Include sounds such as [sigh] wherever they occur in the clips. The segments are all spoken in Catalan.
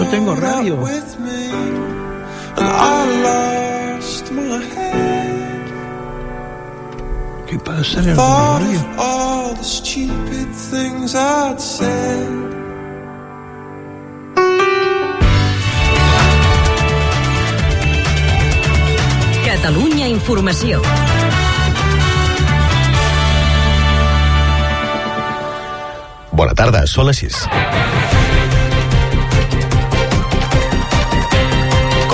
no tengo radio. ¿Qué pasa en el radio? Catalunya Informació. Bona tarda, són les 6.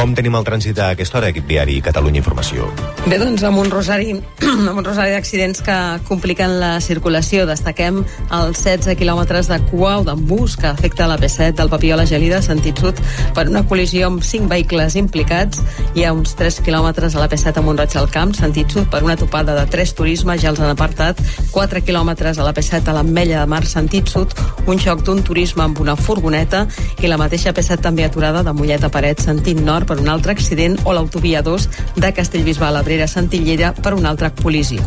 Com tenim el trànsit a aquesta hora, equip diari Catalunya Informació? Bé, doncs amb un rosari, [clears throat] amb un rosari d'accidents que compliquen la circulació. Destaquem els 16 quilòmetres de cua o d'embús que afecta la P7 del Papiol a Gelida, sentit sud, per una col·lisió amb 5 vehicles implicats. Hi ha uns 3 quilòmetres a la P7 a Montroig al Camp, sentit sud, per una topada de 3 turismes, ja els han apartat. 4 quilòmetres a la P7 a l'Ametlla de Mar, sentit sud, un xoc d'un turisme amb una furgoneta i la mateixa P7 també aturada de Mollet a Paret, sentit nord, per un altre accident o l'autovia 2 de Castellbisbal a Brera Santillera per una altra col·lisió.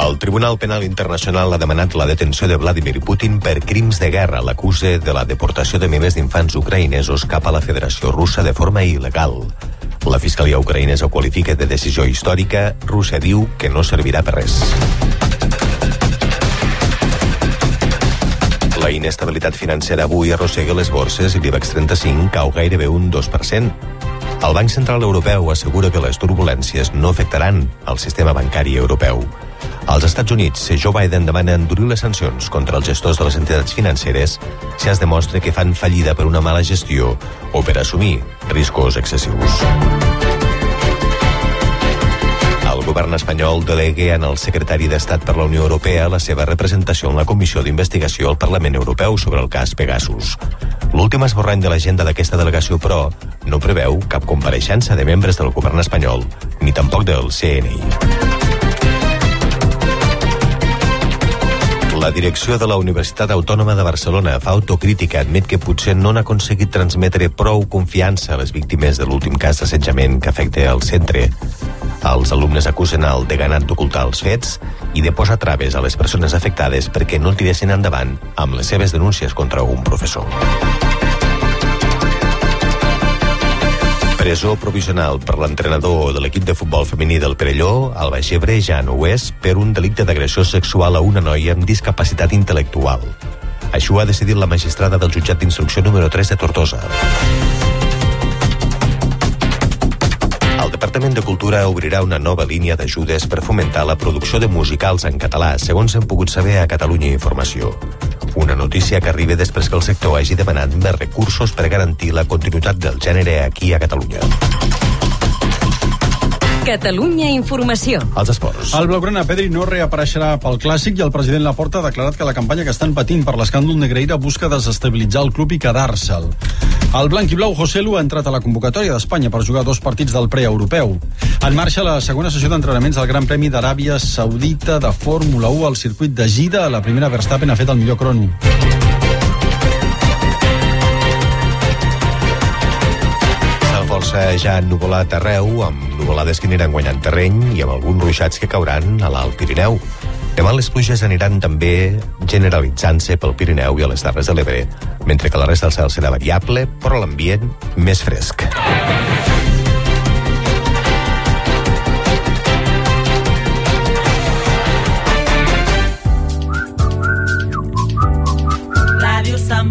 El Tribunal Penal Internacional ha demanat la detenció de Vladimir Putin per crims de guerra. L'acuse de la deportació de milers d'infants ucraïnesos cap a la Federació Russa de forma il·legal. La Fiscalia ucraïnesa ho qualifica de decisió històrica. Rússia diu que no servirà per res. Inestabilitat financera avui arrossega les borses i l'IBEX 35 cau gairebé un 2%. El Banc Central Europeu assegura que les turbulències no afectaran el sistema bancari europeu. Als Estats Units, Joe Biden demana endurir les sancions contra els gestors de les entitats financeres si es demostra que fan fallida per una mala gestió o per assumir riscos excessius. Govern espanyol delegui en el secretari d'Estat per la Unió Europea la seva representació en la Comissió d'Investigació al Parlament Europeu sobre el cas Pegasus. L'últim esborrany de l'agenda d'aquesta delegació, però, no preveu cap compareixença de membres del govern espanyol, ni tampoc del CNI. La direcció de la Universitat Autònoma de Barcelona fa autocrítica, admet que potser no han aconseguit transmetre prou confiança a les víctimes de l'últim cas d'assetjament que afecta el centre. Els alumnes acusen el deganat d'ocultar els fets i de posar traves a les persones afectades perquè no tiressin endavant amb les seves denúncies contra un professor. Presó provisional per l'entrenador de l'equip de futbol femení del Perelló, el Baix Ebre, ja no ho és, per un delicte d'agressió sexual a una noia amb discapacitat intel·lectual. Això ho ha decidit la magistrada del jutjat d'instrucció número 3 de Tortosa. El Departament de Cultura obrirà una nova línia d'ajudes per fomentar la producció de musicals en català, segons hem pogut saber a Catalunya Informació. Una notícia que arriba després que el sector hagi demanat més recursos per garantir la continuïtat del gènere aquí a Catalunya. Catalunya Informació. Els esports. El blaugrana Pedri no reapareixerà pel Clàssic i el president Laporta ha declarat que la campanya que estan patint per l'escàndol Negreira busca desestabilitzar el club i quedar-se'l. El blanc i blau José Lu ha entrat a la convocatòria d'Espanya per jugar dos partits del preeuropeu. En marxa la segona sessió d'entrenaments del Gran Premi d'Aràbia Saudita de Fórmula 1 al circuit de Gida. La primera Verstappen ha fet el millor crono. força ja ennuvolat arreu, amb nuvolades que aniran guanyant terreny i amb alguns ruixats que cauran a l'Alt Pirineu. Demà les pluges aniran també generalitzant-se pel Pirineu i a les Terres de l'Ebre, mentre que la resta del cel serà variable, però l'ambient més fresc. Ràdio Sant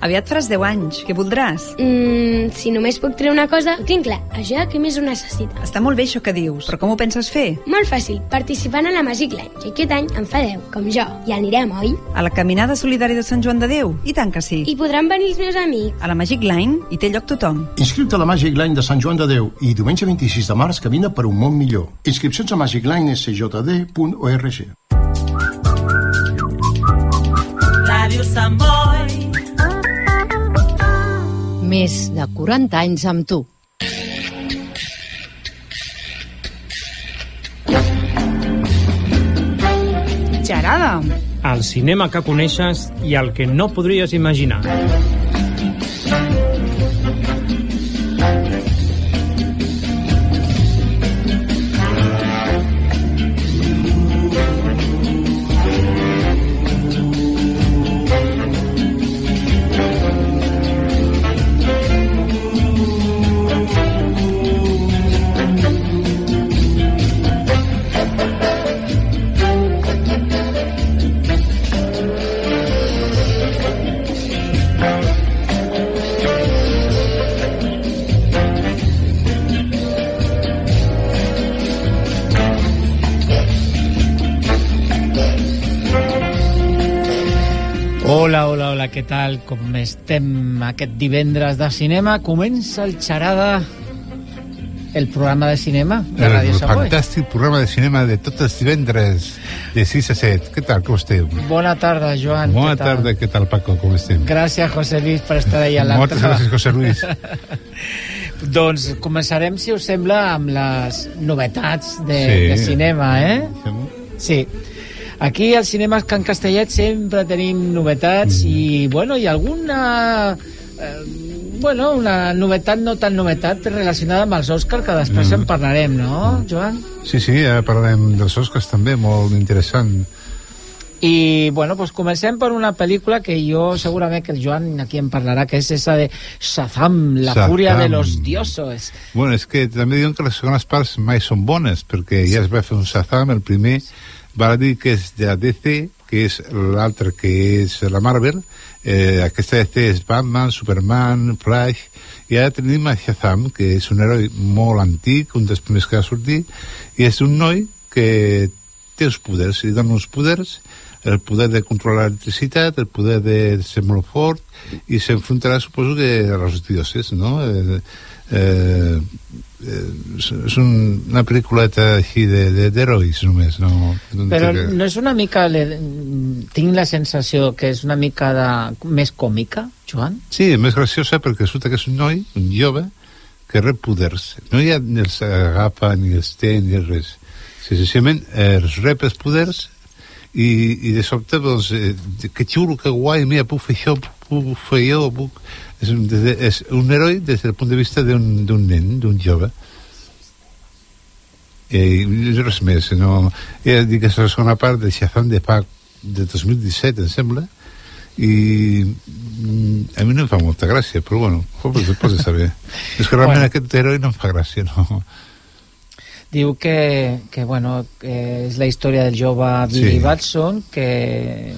Aviat faràs 10 anys. Què voldràs? Mm, si només puc treure una cosa, ho tinc clar. Això què més ho necessita? Està molt bé això que dius, però com ho penses fer? Molt fàcil, participant a la Magic Line, que aquest any en fa 10, com jo. I anirem, oi? A la Caminada Solidària de Sant Joan de Déu? I tant que sí. I podran venir els meus amics. A la Magic Line hi té lloc tothom. Inscriu-te a la Magic Line de Sant Joan de Déu i diumenge 26 de març camina per un món millor. Inscripcions a magiclinescjd.org. Ràdio Sant Boi. Més de 40 anys amb tu. Xarada. El cinema que coneixes i el que no podries imaginar. Tal? Com estem aquest divendres de cinema? Comença el Xarada, el programa de cinema de el Ràdio Boi. fantàstic programa de cinema de tots els divendres de 6 a 7. Què tal, com esteu? Bona tarda, Joan. Bona què tal? tarda, què tal, Paco, com estem? Gràcies, José Luis, per estar ahí a l'altre. Moltes gràcies, José Luis. [laughs] doncs començarem, si us sembla, amb les novetats de, Sí. de cinema, eh? Sí. Aquí al Cinema Can Castellet sempre tenim novetats Mm. i, bueno, hi ha alguna... Eh, bueno, una novetat no tan novetat relacionada amb els Òscar, que després Mm. en parlarem, no, Joan? Sí, sí, ara parlarem dels Oscars també, molt interessant. I, bueno, pues comencem per una pel·lícula que jo segurament que el Joan aquí en parlarà, que és esa de Shazam, la Shazam. fúria de los dioses. Bueno, és que també diuen que les segones parts mai són bones, perquè ja es va fer un Shazam, el primer va dir que és de DC, que és l'altre que és la Marvel, eh, aquesta DC és Batman, Superman, Flash, i ara tenim a Shazam, que és un heroi molt antic, un dels primers que va sortir, i és un noi que té uns poders, li dona uns poders, el poder de controlar l'electricitat, el poder de ser molt fort, i s'enfrontarà, suposo, que a los dioses, no? Eh, eh, eh, és- és un, una pel·lículeta així de- de- d'herois només no, no Però que- no és una mica... Le... Tinc la sensació que és una mica de... més còmica, Joan? sí, és més graciosa perquè resulta que és un noi, un jove que rep poders. No hi ha ni els agafa ni els té ni res. Senzillament eh, rep els poders i, i de sobte doncs, eh, que xulo, que guai, mira, puc fer això puc fer jo puc... És, un, de, és un heroi des del punt de vista d'un nen, d'un jove eh, i res més no, ja dic que és la segona part de Shazam de fa de 2017 em sembla i mm, a mi no em fa molta gràcia però bueno, després de saber és que realment Bueno. aquest heroi no em fa gràcia no? Diu que, que, bueno, que és la història del jove Billy Sí. Batson, que...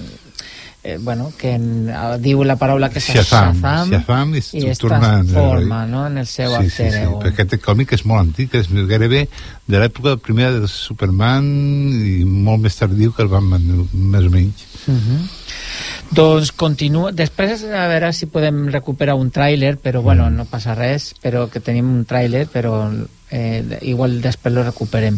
Eh, bueno, que en, eh, diu la paraula que és Shazam, Shazam, Shazam i i es transforma no, en el seu sí, sí, alter sí, ego. perquè aquest còmic és molt antic és gairebé de l'època primera de Superman i molt més tardiu que el Batman més o menys Mhm. Doncs continua... Després a veure si podem recuperar un tràiler, però bueno, Mm. no passa res, però que tenim un tràiler, però eh, igual després lo recuperem.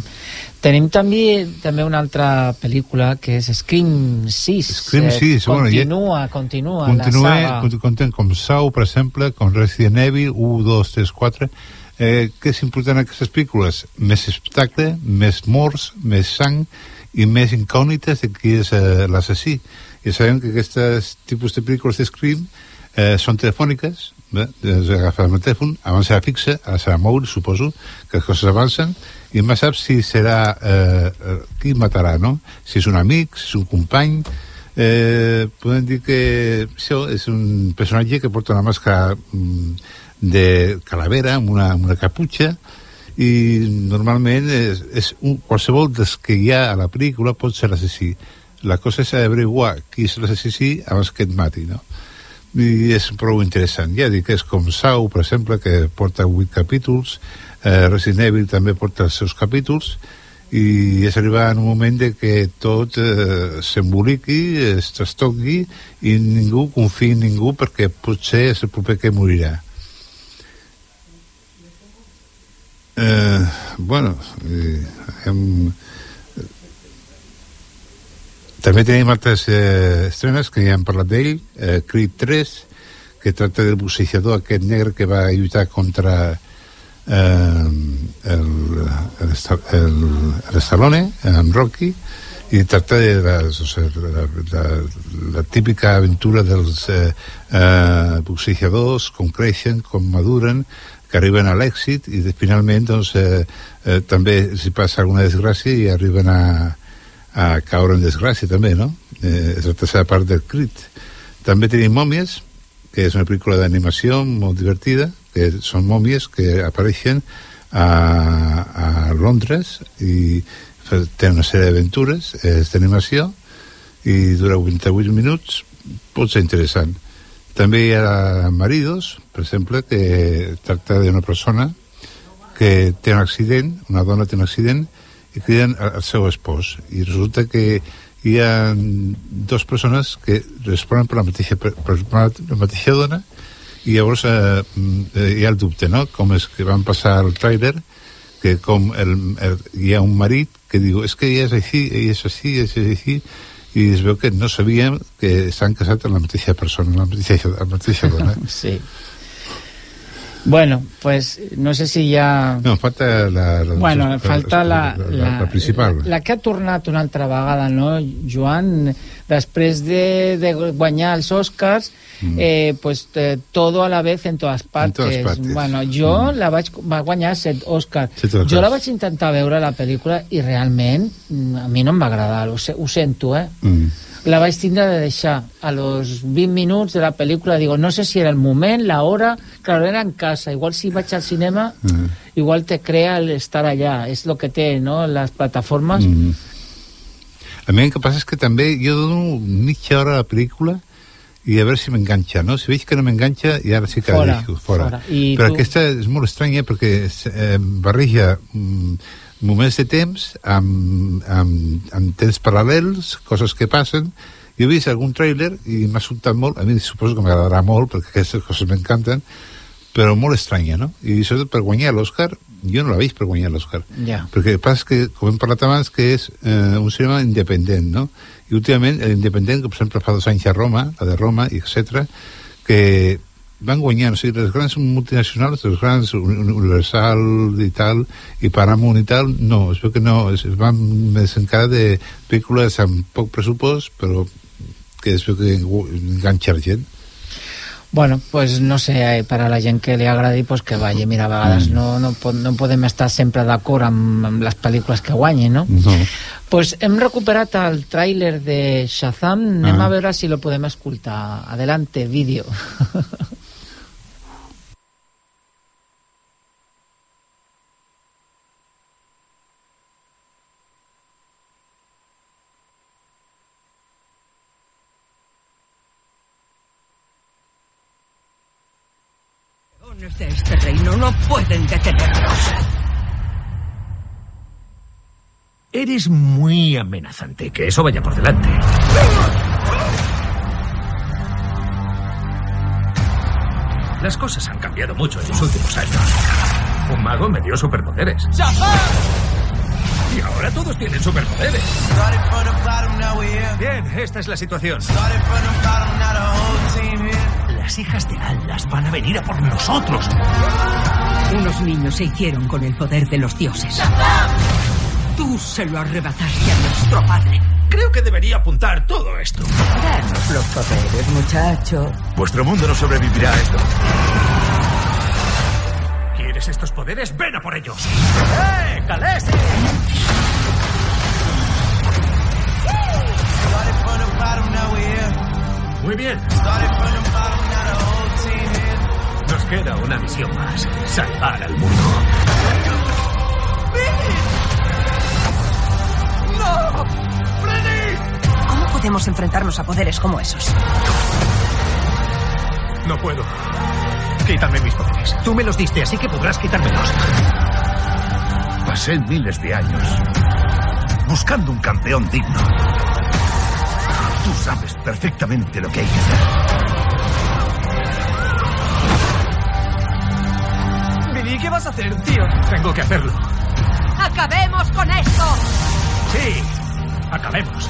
Tenim també també una altra pel·lícula que és Scream 6. Scream 6, bueno, ja- continua, continua, Continua, la saga. cont- content com Sau, per exemple, com Resident Evil, 1, 2, 3, 4. Eh, què és important en aquestes pel·lícules? Més espectacle, més morts, més sang i més incògnites de qui és eh, l'assassí. I sabem que aquests tipus de pel·lícules de Scream eh, són telefòniques, bé, es agafa el telèfon, abans serà fixa, ara serà mòbil, suposo, que les coses avancen, i mai saps si serà eh, eh, qui matarà, no? Si és un amic, si és un company, eh, podem dir que això és un personatge que porta una màscara mm, de calavera amb una, amb una caputxa i normalment és, és un, qualsevol dels que hi ha a la pel·lícula pot ser l'assassí la cosa és averiguar qui és l'assassí abans que et mati no? i és prou interessant ja dic és com Sau per exemple que porta 8 capítols eh, Resident Evil també porta els seus capítols i és arribar en un moment de que tot eh, s'emboliqui, es trastoqui i ningú confia en ningú perquè potser és el proper que morirà. Eh, bueno, eh, hem, també tenim altres eh, estrenes que ja hem parlat d'ell, eh, Creed 3, que tracta del bussejador aquest negre que va lluitar contra eh, el, el, el, el en Rocky, i tracta de sigui, la, la, la típica aventura dels eh, eh, boxejadors, com creixen, com maduren, que arriben a l'èxit i finalment doncs, eh, eh, també si passa alguna desgràcia i arriben a, a caure en desgràcia també, no? Eh, és la tercera part del crit. També tenim Mòmies, que és una pel·lícula d'animació molt divertida, que són mòmies que apareixen a, a Londres i té una sèrie d'aventures, és d'animació i dura 28 minuts, pot ser interessant. També hi ha Maridos, per exemple, que tracta d'una persona que té un accident, una dona té un accident, i criden al seu espòs. I resulta que hi ha dues persones que responen per la mateixa, per, la mateixa dona i llavors eh, eh, hi ha el dubte, no? Com és que van passar el tràiler que com el, el, hi ha un marit que diu, és es que ella és així, ella és així, ella és així, i es veu que no sabíem que s'han casat amb la mateixa persona, amb la mateixa, amb la mateixa dona. [laughs] sí. Bueno, pues no sé si ja... No, falta la... la bueno, la, falta la, la, la, la principal. La, la que ha tornat una altra vegada, no, Joan? Després de, de guanyar els Oscars, mm. eh, pues eh, todo a la vez en todas partes. En todas partes. Bueno, jo mm. la vaig, va guanyar set Oscars. Set Oscars. Jo la vaig intentar veure, la pel·lícula, i realment mm, a mi no em va agradar, ho, ho sento, eh? Mm la vaig tindre de deixar a los 20 minuts de la pel·lícula digo, no sé si era el moment, la hora claro, era en casa, igual si vaig al cinema mm. igual te crea el estar allà és lo que té, no?, les plataformes mm. a mi el que passa és que també jo dono mitja hora a la pel·lícula i a veure si m'enganxa, no? Si veig que no m'enganxa, i ara sí que fora, la deixo, fora. fora. I Però tu... aquesta és molt estranya perquè eh, barreja mm, moments de temps amb, amb, amb temps paral·lels, coses que passen. Jo he vist algun tràiler i m'ha sobtat molt, a mi suposo que m'agradarà molt perquè aquestes coses m'encanten, però molt estranya, no? I sobretot per guanyar l'Oscar, jo no la veig per guanyar l'Oscar. Ja. Perquè el és que, com hem parlat abans, que és eh, un cinema independent, no? I últimament l'independent, com sempre fa dos anys a Roma, la de Roma, etc que van guanyant, o sigui, les grans multinacionals, les grans Universal i tal, i Paramount i tal, no, es veu que no, es, van més encara de pel·lícules amb poc pressupost, però que es veu que enganxar gent. Bueno, pues no sé, eh, per a la gent que li agradi, pues que vagi. Mira, a vegades mm. no, no, no podem estar sempre d'acord amb, amb les pel·lícules que guanyin, no? No. Pues hem recuperat el tràiler de Shazam. Anem Ah. a veure si lo podem escoltar. Adelante, vídeo. [laughs] de este reino no pueden detenernos. Eres muy amenazante, que eso vaya por delante. Las cosas han cambiado mucho en los últimos años. Un mago me dio superpoderes. Y ahora todos tienen superpoderes. Bien, esta es la situación. Las hijas de Alas van a venir a por nosotros. Unos niños se hicieron con el poder de los dioses. Tú se lo arrebataste a nuestro padre. Creo que debería apuntar todo esto. Danos los poderes, muchacho. Vuestro mundo no sobrevivirá a esto. ¿Quieres estos poderes? ¡Ven a por ellos! ¡Eh, Calés! Muy bien. Queda una misión más. Salvar al mundo. ¡No! ¡Freddy! ¿Cómo podemos enfrentarnos a poderes como esos? No puedo. Quítame mis poderes. Tú me los diste, así que podrás quitármelos. Pasé miles de años buscando un campeón digno. Tú sabes perfectamente lo que hay que hacer. Billy, ¿qué vas a hacer, tío? Tengo que hacerlo. ¡Acabemos con esto! Sí, acabemos.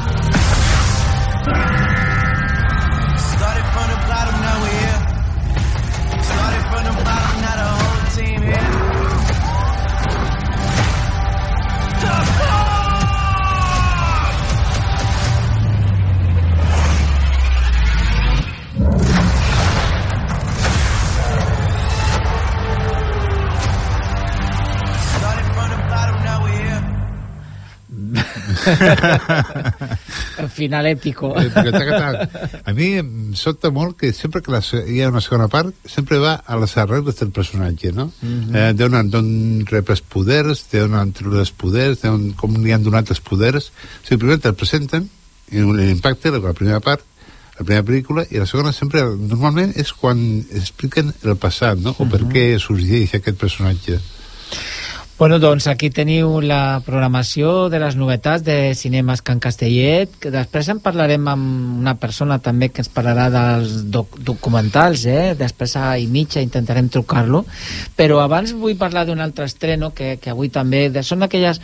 Final èpico. Eh. A mi em sobta molt que sempre que la, hi ha una segona part sempre va a les arregles del personatge, no? Mhm. eh, d'on d'on rep els poders, d'on han tret els poders, d'on, com li han donat els poders. O sigui, primer te'l presenten, i l'impacte, la primera part, la primera pel·lícula, i la segona sempre, normalment, és quan expliquen el passat, no? O per Mhm. què sorgeix aquest personatge. Bueno, doncs aquí teniu la programació de les novetats de Cinemes Can Castellet, que després en parlarem amb una persona també que ens parlarà dels doc documentals, eh? després a i mitja intentarem trucar-lo, però abans vull parlar d'un altre estreno que, que avui també, de, són aquelles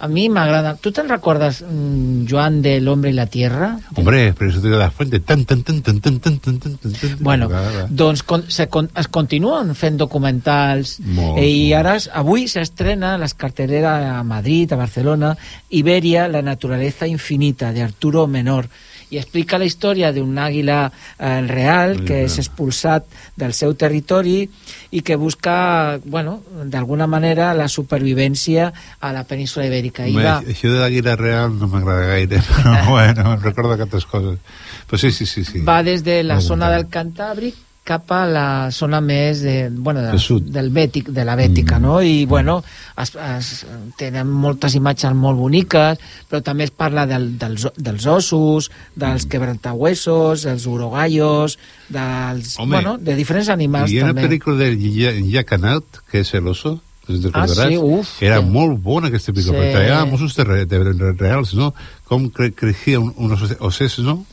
a mi m'agrada. Tu te'n recordes, mm, Joan, de L'Hombre i la Tierra? Hombre, pero eso te da la fuente. Tan, tan, tan, tan, tan, tan, tan, tan. Bueno, doncs con, se, con, es continuen fent documentals Molt, eh, i ara avui s'estrena a les carteleres a Madrid, a Barcelona, Iberia, la naturaleza infinita, de Arturo Menor i explica la història d'un àguila eh, real que és expulsat del seu territori i que busca, bueno, d'alguna manera la supervivència a la península ibèrica. I Home, va, això de l'Àguila Real no m'agrada gaire, [laughs] però [laughs] bueno, recordo aquestes coses. Però sí, sí, sí. sí. va des de la zona del Cantàbric cap a la zona més de, bueno, de, Del sud. del Bètic, de la Bètica, Mm. no? I, bueno, es, es, tenen moltes imatges molt boniques, però també es parla del, dels, dels ossos, dels Mm. quebrantahuesos, dels urogallos, dels, Home, bueno, de diferents animals Hi ha una també. pel·lícula de Jack que és El oso, te'n recordaràs? Ah, sí, uf, Era sí. molt bona aquesta pel·lícula, Sí. perquè traia mossos de, re- de, re- reals, no? Com cre creixia un, unos osses, no?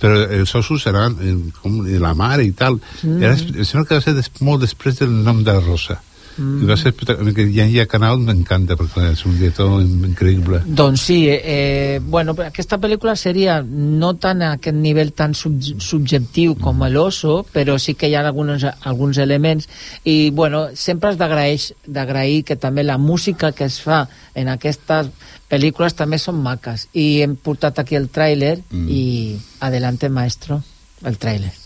Però els ossos eren eh, com la mare i tal. Mm. Era, em sembla que va ser des, molt després del nom de la Rosa. Mm. I va ser, espectac- que ja Jack Analt m'encanta, perquè és un director increïble. Doncs sí, eh, eh, bueno, aquesta pel·lícula seria no tan a aquest nivell tan sub subjectiu com l'oso, però sí que hi ha alguns, alguns elements i bueno, sempre has d'agrair que també la música que es fa en aquestes pel·lícules també són maques i hem portat aquí el tràiler mm. i adelante maestro, el tràiler.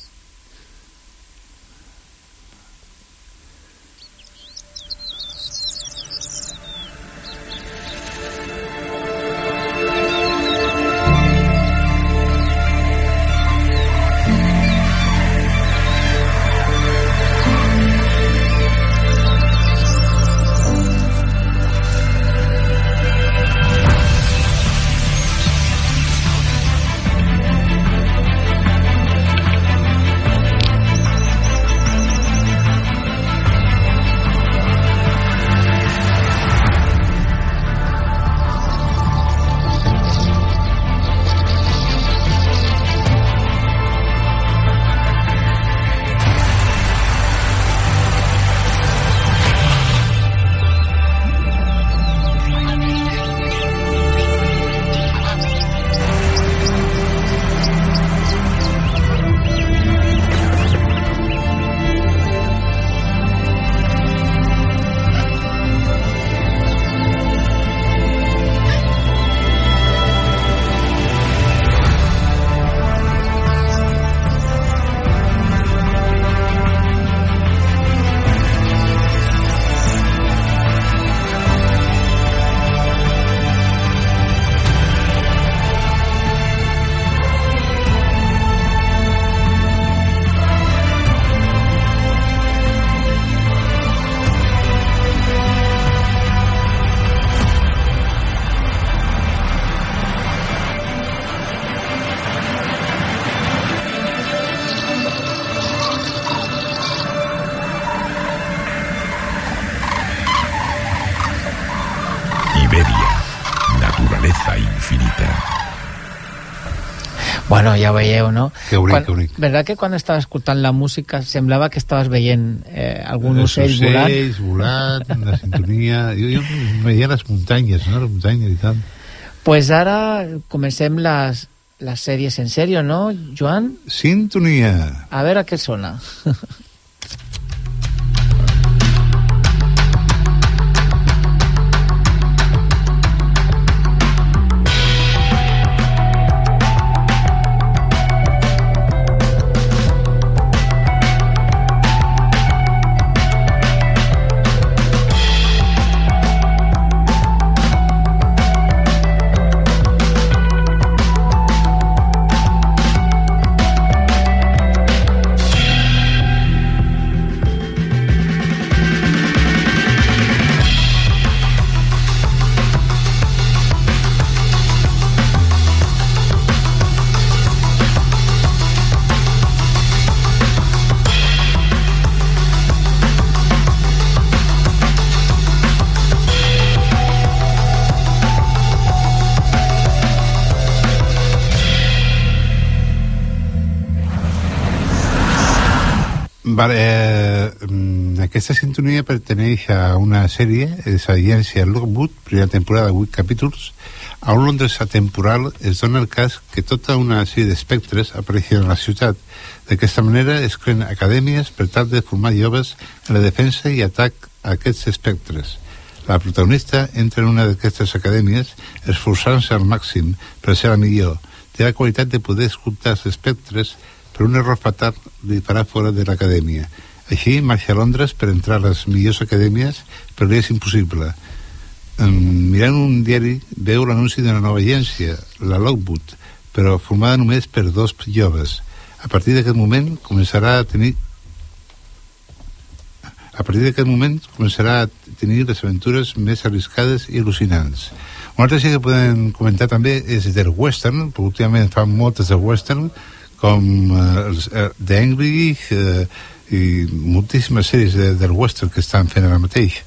Veieu, no? Que bonic, quan, que bonic. ¿Verdad que quan estava escoltant la música semblava que estaves veient eh, algun Els ocell volant? ocells volant, la sintonia... Jo, jo veia les muntanyes, no? Les muntanyes i tal. Pues ara comencem les, les sèries en sèrio, no, Joan? Sintonia. A veure què sona. [laughs] Vale, eh, aquesta sintonia perteneix a una sèrie, és Agència Lockwood, primera temporada, 8 capítols. A un Londres atemporal es dona el cas que tota una sèrie d'espectres apareixen a la ciutat. D'aquesta manera es creen acadèmies per tal de formar joves en la defensa i atac a aquests espectres. La protagonista entra en una d'aquestes acadèmies esforçant-se al màxim per ser la millor. Té la qualitat de poder escoltar els espectres però un error fatal li farà fora de l'acadèmia. Així marxa a Londres per entrar a les millors acadèmies, però li és impossible. Mirant un diari veu l'anunci d'una nova agència, la Lockwood, però formada només per dos joves. A partir d'aquest moment començarà a tenir a partir d'aquest moment començarà a tenir les aventures més arriscades i al·lucinants. Una altra que podem comentar també és del western, perquè últimament fan moltes de western, com eh, The Angry eh, i moltíssimes sèries de, del western que estan fent ara mateix.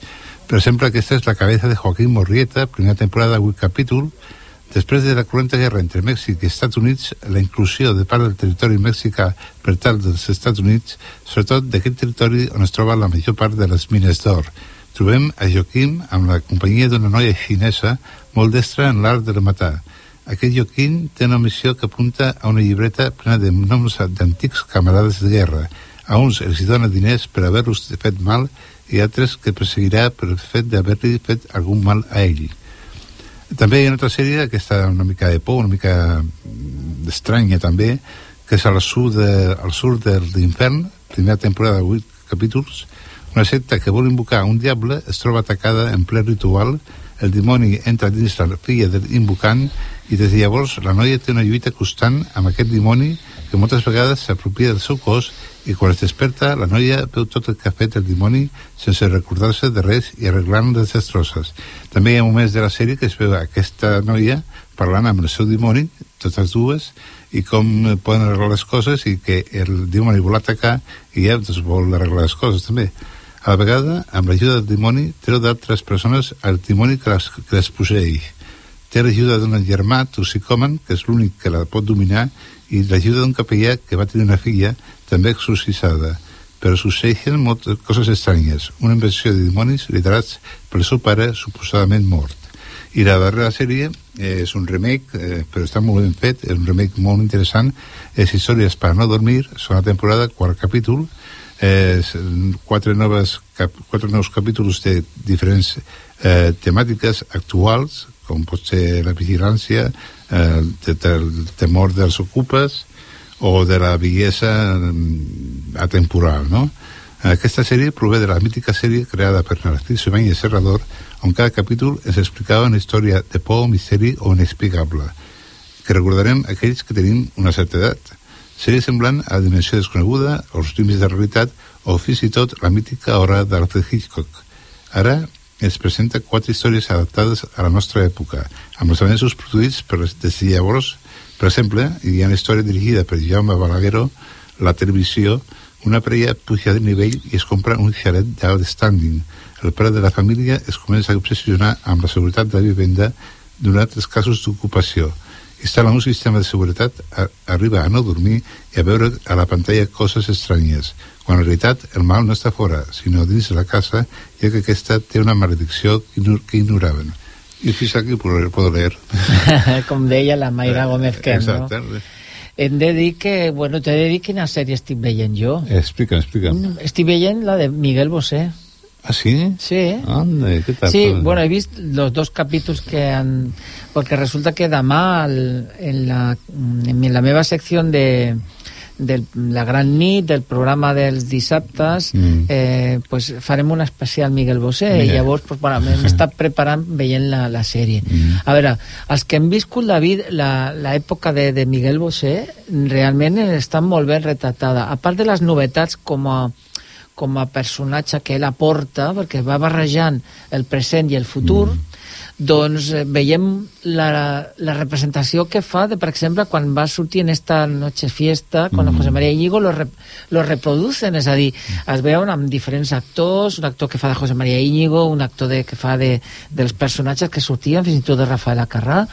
Per exemple, aquesta és la cabeza de Joaquín Morrieta, primera temporada, 8 capítol. Després de la cruenta guerra entre Mèxic i Estats Units, la inclusió de part del territori mexicà per tal dels Estats Units, sobretot d'aquest territori on es troba la major part de les mines d'or. Trobem a Joaquim amb la companyia d'una noia xinesa molt destra en l'art de matar. Aquest Joaquim té una missió que apunta a una llibreta plena de noms d'antics camarades de guerra. A uns els dona diners per haver-los fet mal i altres que perseguirà per el fet d'haver-li fet algun mal a ell. També hi ha una altra sèrie que està una mica de por, una mica mm, estranya també, que és al sud, de, al sud de l'infern, primera temporada de 8 capítols, una secta que vol invocar un diable es troba atacada en ple ritual, el dimoni entra dins la filla de l'invocant i des de llavors la noia té una lluita constant amb aquest dimoni que moltes vegades s'apropia del seu cos i quan es desperta la noia veu tot el que ha fet el dimoni sense recordar-se de res i arreglant les destrosses. També hi ha moments de la sèrie que es veu aquesta noia parlant amb el seu dimoni, totes dues, i com poden arreglar les coses i que el dimoni vol atacar i ella doncs, vol arreglar les coses també. A la vegada, amb l'ajuda del dimoni, treu d'altres persones el dimoni que les, que les posseix té l'ajuda d'un germà, toxicòman, que és l'únic que la pot dominar, i l'ajuda d'un capellà que va tenir una filla, també exorcitzada. Però succeeixen moltes coses estranyes. Una invenció de dimonis liderats pel seu pare, suposadament mort. I la darrera sèrie eh, és un remake, eh, però està molt ben fet, és un remake molt interessant, és Històries per no dormir, segona temporada, quart capítol, eh, quatre, noves, cap, quatre nous capítols de diferents eh, temàtiques actuals com pot ser la vigilància, eh, el temor dels ocupes o de la bellesa mm, atemporal, no? Aquesta sèrie prové de la mítica sèrie creada per Narcís Sebany i Serrador, on cada capítol es explicava una història de por, misteri o inexplicable, que recordarem aquells que tenim una certa edat. Sèrie semblant a dimensió desconeguda, els límits de realitat o fins i tot la mítica hora d'Arthur Hitchcock. Ara ens presenta quatre històries adaptades a la nostra època, amb els avenços produïts per, des de llavors. Per exemple, hi ha una història dirigida per Jaume Balagueró, la televisió, una parella puja de nivell i es compra un xalet d'alt standing. El pare de la família es comença a obsessionar amb la seguretat de la vivenda durant els casos d'ocupació. Instal·la un sistema de seguretat, a, arriba a no dormir i a veure a la pantalla coses estranyes quan en realitat el mal no està fora, sinó dins de la casa, ja que aquesta té una maledicció que ignoraven. I fins aquí puedo leer. [laughs] Com deia la Mayra Gómez Ken, Exacte. no? Hem de dir que, bueno, t'he de dir quina sèrie estic veient jo. Explica, explica. Mm, Estic veient la de Miguel Bosé. ¿Ah, sí? Sí. Anda, ¿qué tal? Sí, bueno, he vist los dos capítols que han... Porque resulta que el, en, la, en la meva secció de, de la gran nit, del programa dels dissabtes, mm. eh, pues farem un especial Miguel Bosé Mira. i llavors pues, bueno, m'he estat preparant veient la, la sèrie. Mm. A veure, els que hem viscut la vida, l'època de, de Miguel Bosé realment estan molt ben retratada. A part de les novetats com a com a personatge que ell aporta, perquè va barrejant el present i el futur, mm. Doncs eh, veiem la, la representació que fa de, per exemple, quan va sortir en esta Noche Fiesta con Mm. José María Íñigo lo, rep, lo reproducen, és a dir, es veuen amb diferents actors, un actor que fa de José María Íñigo, un actor de, que fa de, dels personatges que sortien, fins i tot de Rafael Acarrà,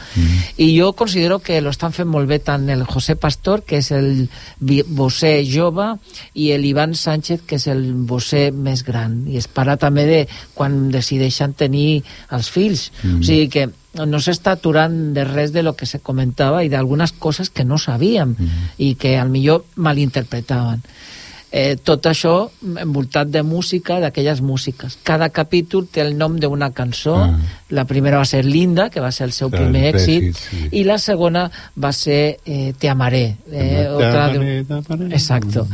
i jo considero que lo estan fent molt bé tant el José Pastor, que és el bossé jove, i el Ivan Sánchez, que és el bossé més gran, i es parla també de quan decideixen tenir els fills. Mm. O sigui que no s'està aturant de res de lo que se comentava i d'algunes coses que no sabíem i que al millor malinterpretaven. Eh, tot això envoltat de música, d'aquelles músiques. Cada capítol té el nom d'una cançó. Ah. La primera va ser Linda, que va ser el seu El primer èxit, èxit, sí. i la segona va ser eh, Te amaré. Eh, Te otra de- amaré, te amaré. Exacto.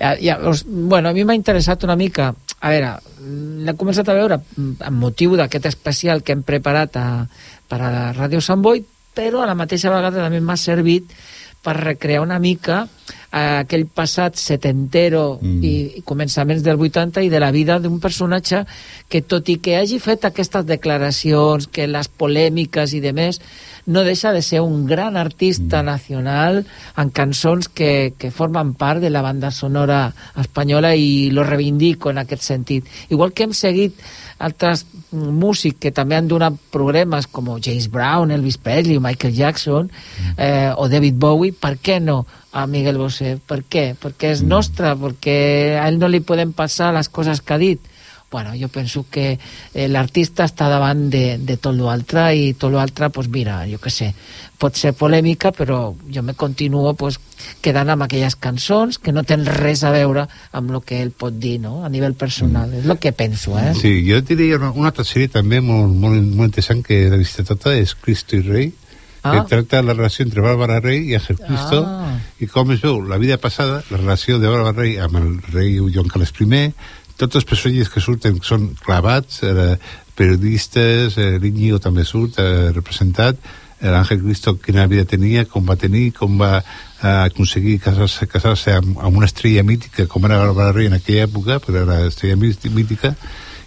Ja, ja, us- bueno, a mi m'ha interessat una mica... A veure, mm, l'he començat a veure amb motiu d'aquest especial que hem preparat a, per a la Ràdio Sant Boi, però a la mateixa vegada també m'ha servit per recrear una mica eh, aquell passat setentero mm. i, i començaments del 80 i de la vida d'un personatge que tot i que hagi fet aquestes declaracions, que les polèmiques i de més, no deixa de ser un gran artista nacional en cançons que, que formen part de la banda sonora espanyola i lo reivindico en aquest sentit. Igual que hem seguit altres mm, músics que també han donat programes com James Brown, Elvis Presley, Michael Jackson eh, o David Bowie, per què no a Miguel Bosé? Per què? Perquè és nostre, perquè a ell no li poden passar les coses que ha dit. Bueno, jo penso que eh, l'artista està davant de, de tot l'altre i tot l'altre, pues mira, jo què sé, pot ser polèmica, però jo me continuo pues, quedant amb aquelles cançons que no tenen res a veure amb el que ell pot dir, no?, a nivell personal. És el que penso, eh? Sí, jo diria una, una altra sèrie també molt, molt, molt interessant que he vist tota és Cristo i Rei, Ah. que tracta la relació entre Bàrbara Rei i Ángel Cristo Ah. i com es veu la vida passada, la relació de Bàrbara Rei amb el rei Joan Carles I, tots els personatges que surten són clavats, eh, periodistes, eh, l'Iñigo també surt eh, representat, l'Àngel Cristo quina vida tenia, com va tenir, com va eh, aconseguir casar-se casar amb, amb una estrella mítica com era Bàrbara Rei en aquella època, però era estrella mí- mítica,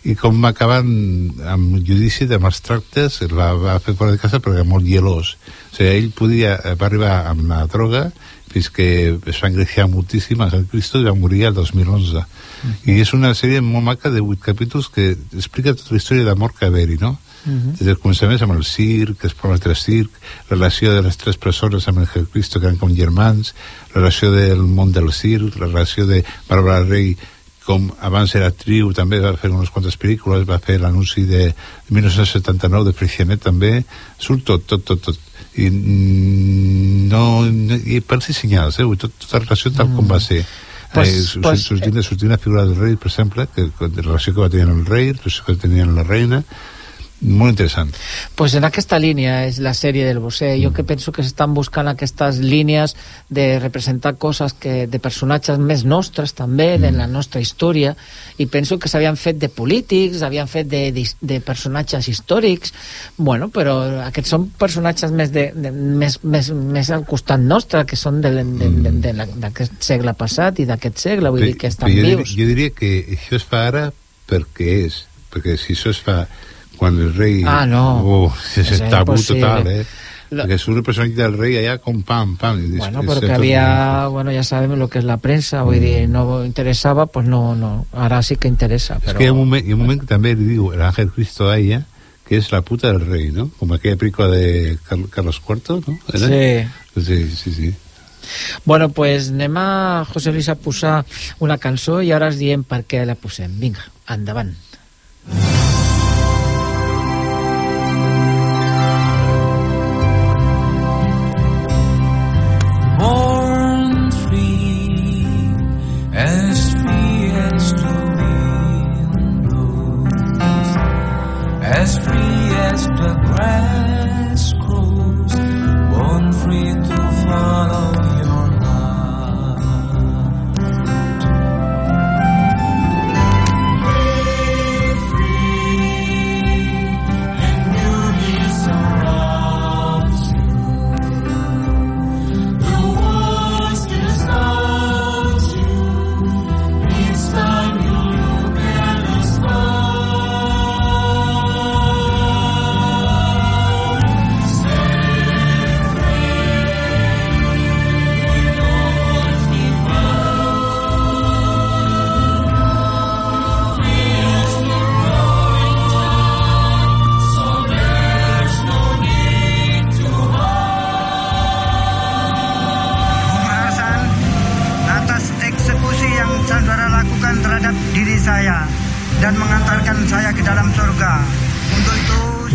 i com va acabar amb, amb judici de mals tractes, la va fer fora de casa perquè era molt gelós. O sigui, ell podia, eh, va arribar amb la droga fins que es va engreixar moltíssim a Sant Cristo i va morir el 2011. I és una sèrie molt maca de vuit capítols que explica tota la història d'amor que haver-hi, no? Des del començament amb el circ, els problemes del circ, la relació de les tres persones amb el Jesucristo que eren com germans, la relació del món del circ, la relació de Bàrbara Rey com abans era actriu, també va fer unes quantes pel·lícules, va fer l'anunci de 1979 de Freixenet també, surt tot, tot, tot, tot. I mm, no, i per si senyals, eh? Tot, tota la relació tal com va ser. Pues- eh, pues- sortint, sortint la figura del rei, per exemple, que, que, la relació que va tenir el rei, la relació que tenia amb la reina, molt interessant. Pues en aquesta línia és la sèrie del Bosé. Jo que penso que s'estan buscant aquestes línies de representar coses que, de personatges més nostres també, de la nostra història, i penso que s'havien fet de polítics, havien fet de, de, de personatges històrics, bueno, però aquests són personatges més, de, de, més, més, més al costat nostre, que són la- d'aquest segle passat i d'aquest segle, vull dir que estan jo, diria, vius. jo diria que això es fa ara perquè és, perquè si això es fa quan el rei... Ah, no. Oh, És és tabú impossible. total, eh? Perquè surt el personatge del rei allà com pam, pam. Bueno, que tot- había, bueno, ya sabemos lo que es la prensa, hoy día no interesaba, pues no, no, ahora sí que interesa. És Pero... que hi ha, un moment, hi ha un moment que també li diu l'Àngel Cristo a ella que és la puta del rei, no? Com aquella pel·lícula de Car Carlos IV, no? Era? Sí. Sí, sí, sí. Bueno, pues a José Luis a posar una cançó i ara es diem per què la posem. Vinga, endavant. born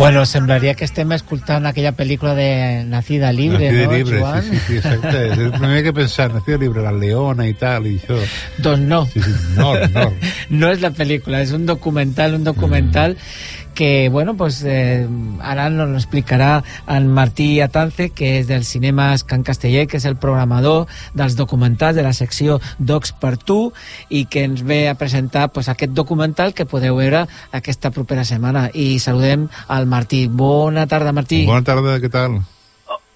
Bueno, semblaria que estem escoltant aquella pel·lícula de Nacida Libre, Nacida no, libre, Joan? sí, sí, sí, exacte. És [laughs] el primer que pensar, Nacida libre, la leona i tal, i això. Doncs no. Sí, sí, no, no. [laughs] no és la pel·lícula, és un documental, un documental que, bueno, pues eh, ara nos lo explicarà en Martí Atance, que és del Cinemes Can Casteller, que és el programador dels documentals de la secció Docs per tu, i que ens ve a presentar pues, aquest documental que podeu veure aquesta propera setmana. I saludem al Martí. Bona tarda, Martí. Bona tarda, què tal?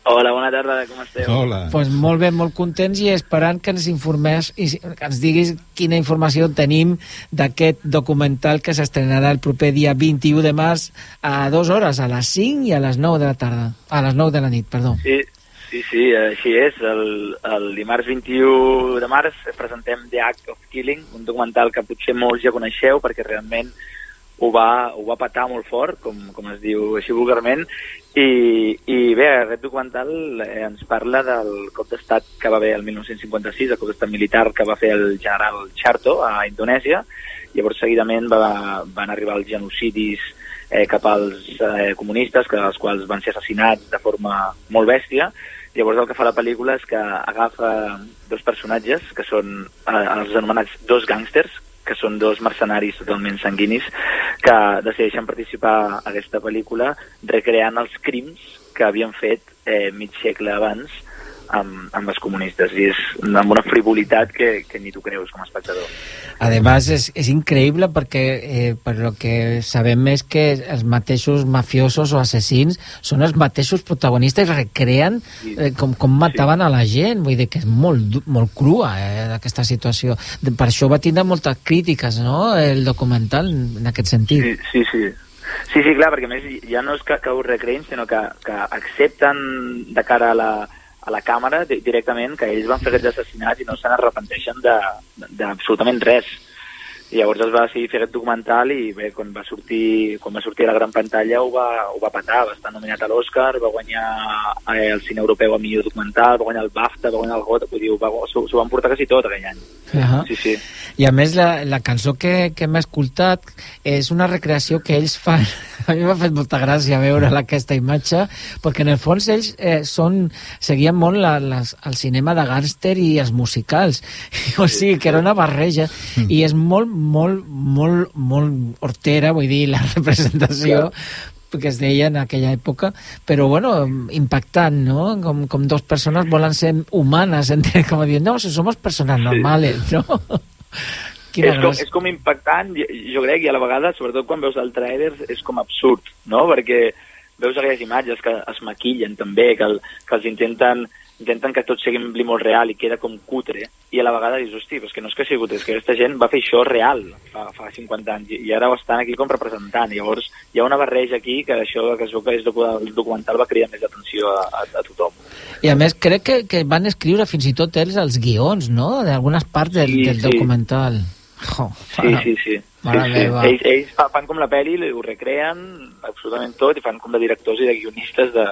Hola, bona tarda, com esteu? Hola. pues molt bé, molt contents i esperant que ens informés i que ens diguis quina informació tenim d'aquest documental que s'estrenarà el proper dia 21 de març a dues hores, a les 5 i a les 9 de la tarda. A les 9 de la nit, perdó. Sí, sí, sí, així és. El, el dimarts 21 de març presentem The Act of Killing, un documental que potser molts ja coneixeu perquè realment ho va, ho va patar molt fort, com, com es diu així vulgarment, i, i bé, aquest documental eh, ens parla del cop d'estat que va haver el 1956, el cop d'estat militar que va fer el general Charto a Indonèsia, llavors seguidament va, van arribar els genocidis eh, cap als eh, comunistes, que els quals van ser assassinats de forma molt bèstia, Llavors el que fa la pel·lícula és que agafa dos personatges, que són eh, els anomenats dos gàngsters, que són dos mercenaris totalment sanguinis, que decideixen participar a aquesta pel·lícula recreant els crims que havien fet eh, mig segle abans amb, amb els comunistes. I és amb una frivolitat que, que ni tu creus com a espectador. Además, és, és increïble perquè eh, per lo que sabem és que els mateixos mafiosos o assassins són els mateixos protagonistes i recreen eh, com, com mataven a la gent. Vull dir que és molt, molt crua eh, aquesta situació. Per això va tindre moltes crítiques, no?, el documental, en aquest sentit. Sí, sí, sí. Sí, sí, clar, perquè més ja no és que, que ho recreïn, sinó que, que accepten de cara a la, a la càmera di- directament que ells van fer aquests assassinats i no se n'arrepenteixen d'absolutament res. I llavors es va decidir fer aquest documental i bé, quan va sortir, quan va sortir a la gran pantalla ho va, ho va patar, va estar nominat a l'Oscar, va guanyar eh, el cine europeu a millor documental, va guanyar el BAFTA, va guanyar el GOT, vull dir, s'ho van portar quasi tot aquell any. Ahà. Sí, sí. I a més la, la cançó que, que hem escoltat és una recreació que ells fan [laughs] a mi m'ha fet molta gràcia veure aquesta imatge perquè en el fons ells eh, són, seguien molt la, les, el cinema de gàngster i els musicals [laughs] o sigui que era una barreja i és molt, molt, molt, molt hortera, vull dir, la [laughs] representació que es deia en aquella època, però bueno, impactant, ¿no? Com, com dos persones volen ser humanes, [laughs] entre, com dient, no, si somos personas normales, ¿no? [laughs] Quina és, com, és com impactant, jo, crec, i a la vegada, sobretot quan veus el tràiler, és com absurd, no? Perquè veus aquelles imatges que es maquillen també, que, el, que els intenten intenten que tot sigui molt real i queda com cutre, i a la vegada dius, hosti, però és que no és que sigui cutre, és que aquesta gent va fer això real fa, fa 50 anys, i, ara ho estan aquí com representant, llavors hi ha una barreja aquí que això que es veu que és documental va cridar més atenció a, a, a tothom. I a més crec que, que van escriure fins i tot ells els guions, no?, d'algunes parts del, Sí, del sí. documental. Jo, Sí, sí, sí. Mare sí, sí. meva. Ells, ells fa- fan com la pel·li, ho recreen absolutament tot i fan com de directors i de guionistes de,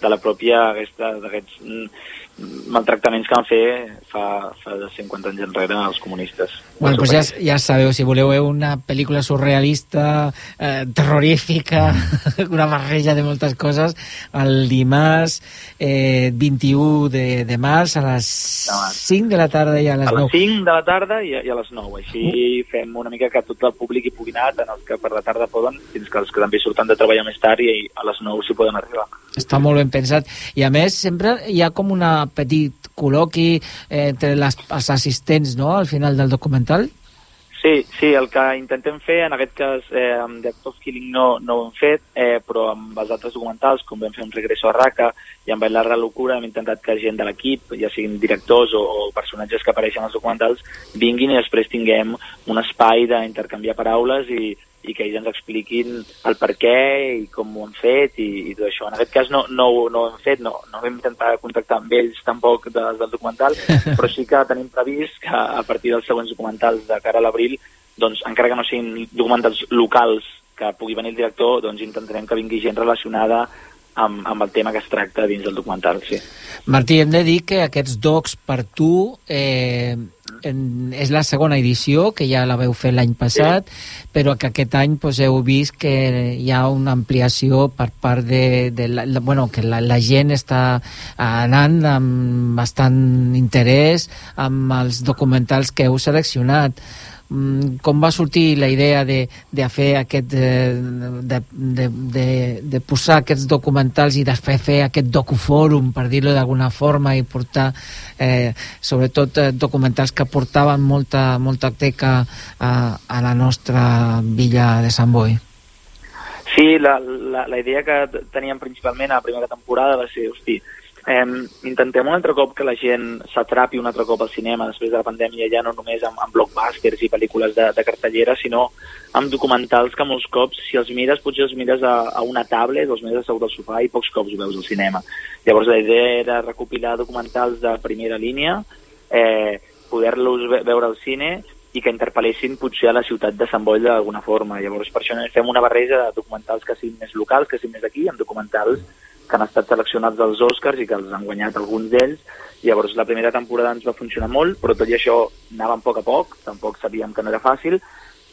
de la pròpia d'aquests mm, maltractaments que van fer fa, fa de 50 anys enrere els comunistes. Bueno, pues ja, ja sabeu, si voleu veure una pel·lícula surrealista, eh, terrorífica, [laughs] una barreja de moltes coses, el dimarts eh, 21 de, de març a les 5 de la tarda i a les a les 9. 5 de la tarda i a, i a les 9. Així fem una mica que tot el públic hi pugui anar, tant els que per la tarda poden, fins que els que també surten de treballar més tard i a les 9 s'hi poden arribar. Està molt ben pensat. I a més, sempre hi ha com una petit col·loqui eh, entre les, els assistents, no?, al final del documental. Sí, sí, el que intentem fer, en aquest cas, eh, amb The Act of Killing no, no ho hem fet, eh, però amb els altres documentals, com vam fer amb Regreso a Raqqa i amb la locura, hem intentat que gent de l'equip, ja siguin directors o, o personatges que apareixen als documentals, vinguin i després tinguem un espai d'intercanviar paraules i, i que ells ens expliquin el per què i com ho han fet i, i tot això. En aquest cas no, no, ho- no ho hem fet, no, no vam intentar contactar amb ells tampoc de, del documental, [laughs] però sí que tenim previst que a partir dels següents documentals de cara a l'abril, doncs encara que no siguin documentals locals que pugui venir el director, doncs intentarem que vingui gent relacionada amb, amb el tema que es tracta dins del documental, sí. Martí, hem de dir que aquests docs per tu eh, en, és la segona edició, que ja la veu fer l'any passat, sí. però que aquest any pues, heu vist que hi ha una ampliació per part de... de la, la, bueno, que la, la gent està anant amb bastant interès amb els documentals que heu seleccionat. Mm, com va sortir la idea de, de fer aquest eh, de, de, de, de posar aquests documentals i després fer aquest docufòrum per dir-ho d'alguna forma i portar eh, sobretot eh, documentals que portaven molta, molta teca a, a la nostra villa de Sant Boi? Sí, la, la, la idea que teníem principalment a la primera temporada va ser, hosti, eh, intentem un altre cop que la gent s'atrapi un altre cop al cinema després de la pandèmia, ja no només amb, amb blockbusters i pel·lícules de, de cartellera, sinó amb documentals que molts cops, si els mires, potser els mires a, a una tablet els mires assegut al sofà i pocs cops ho veus al cinema. Llavors la idea era recopilar documentals de primera línia, eh, poder-los ve veure al cine i que interpel·lessin potser a la ciutat de Sant Boi d'alguna forma. Llavors per això fem una barreja de documentals que siguin més locals, que siguin més aquí, amb documentals que han estat seleccionats als Oscars i que els han guanyat alguns d'ells. Llavors, la primera temporada ens va funcionar molt, però tot i això anàvem a poc a poc, tampoc sabíem que no era fàcil,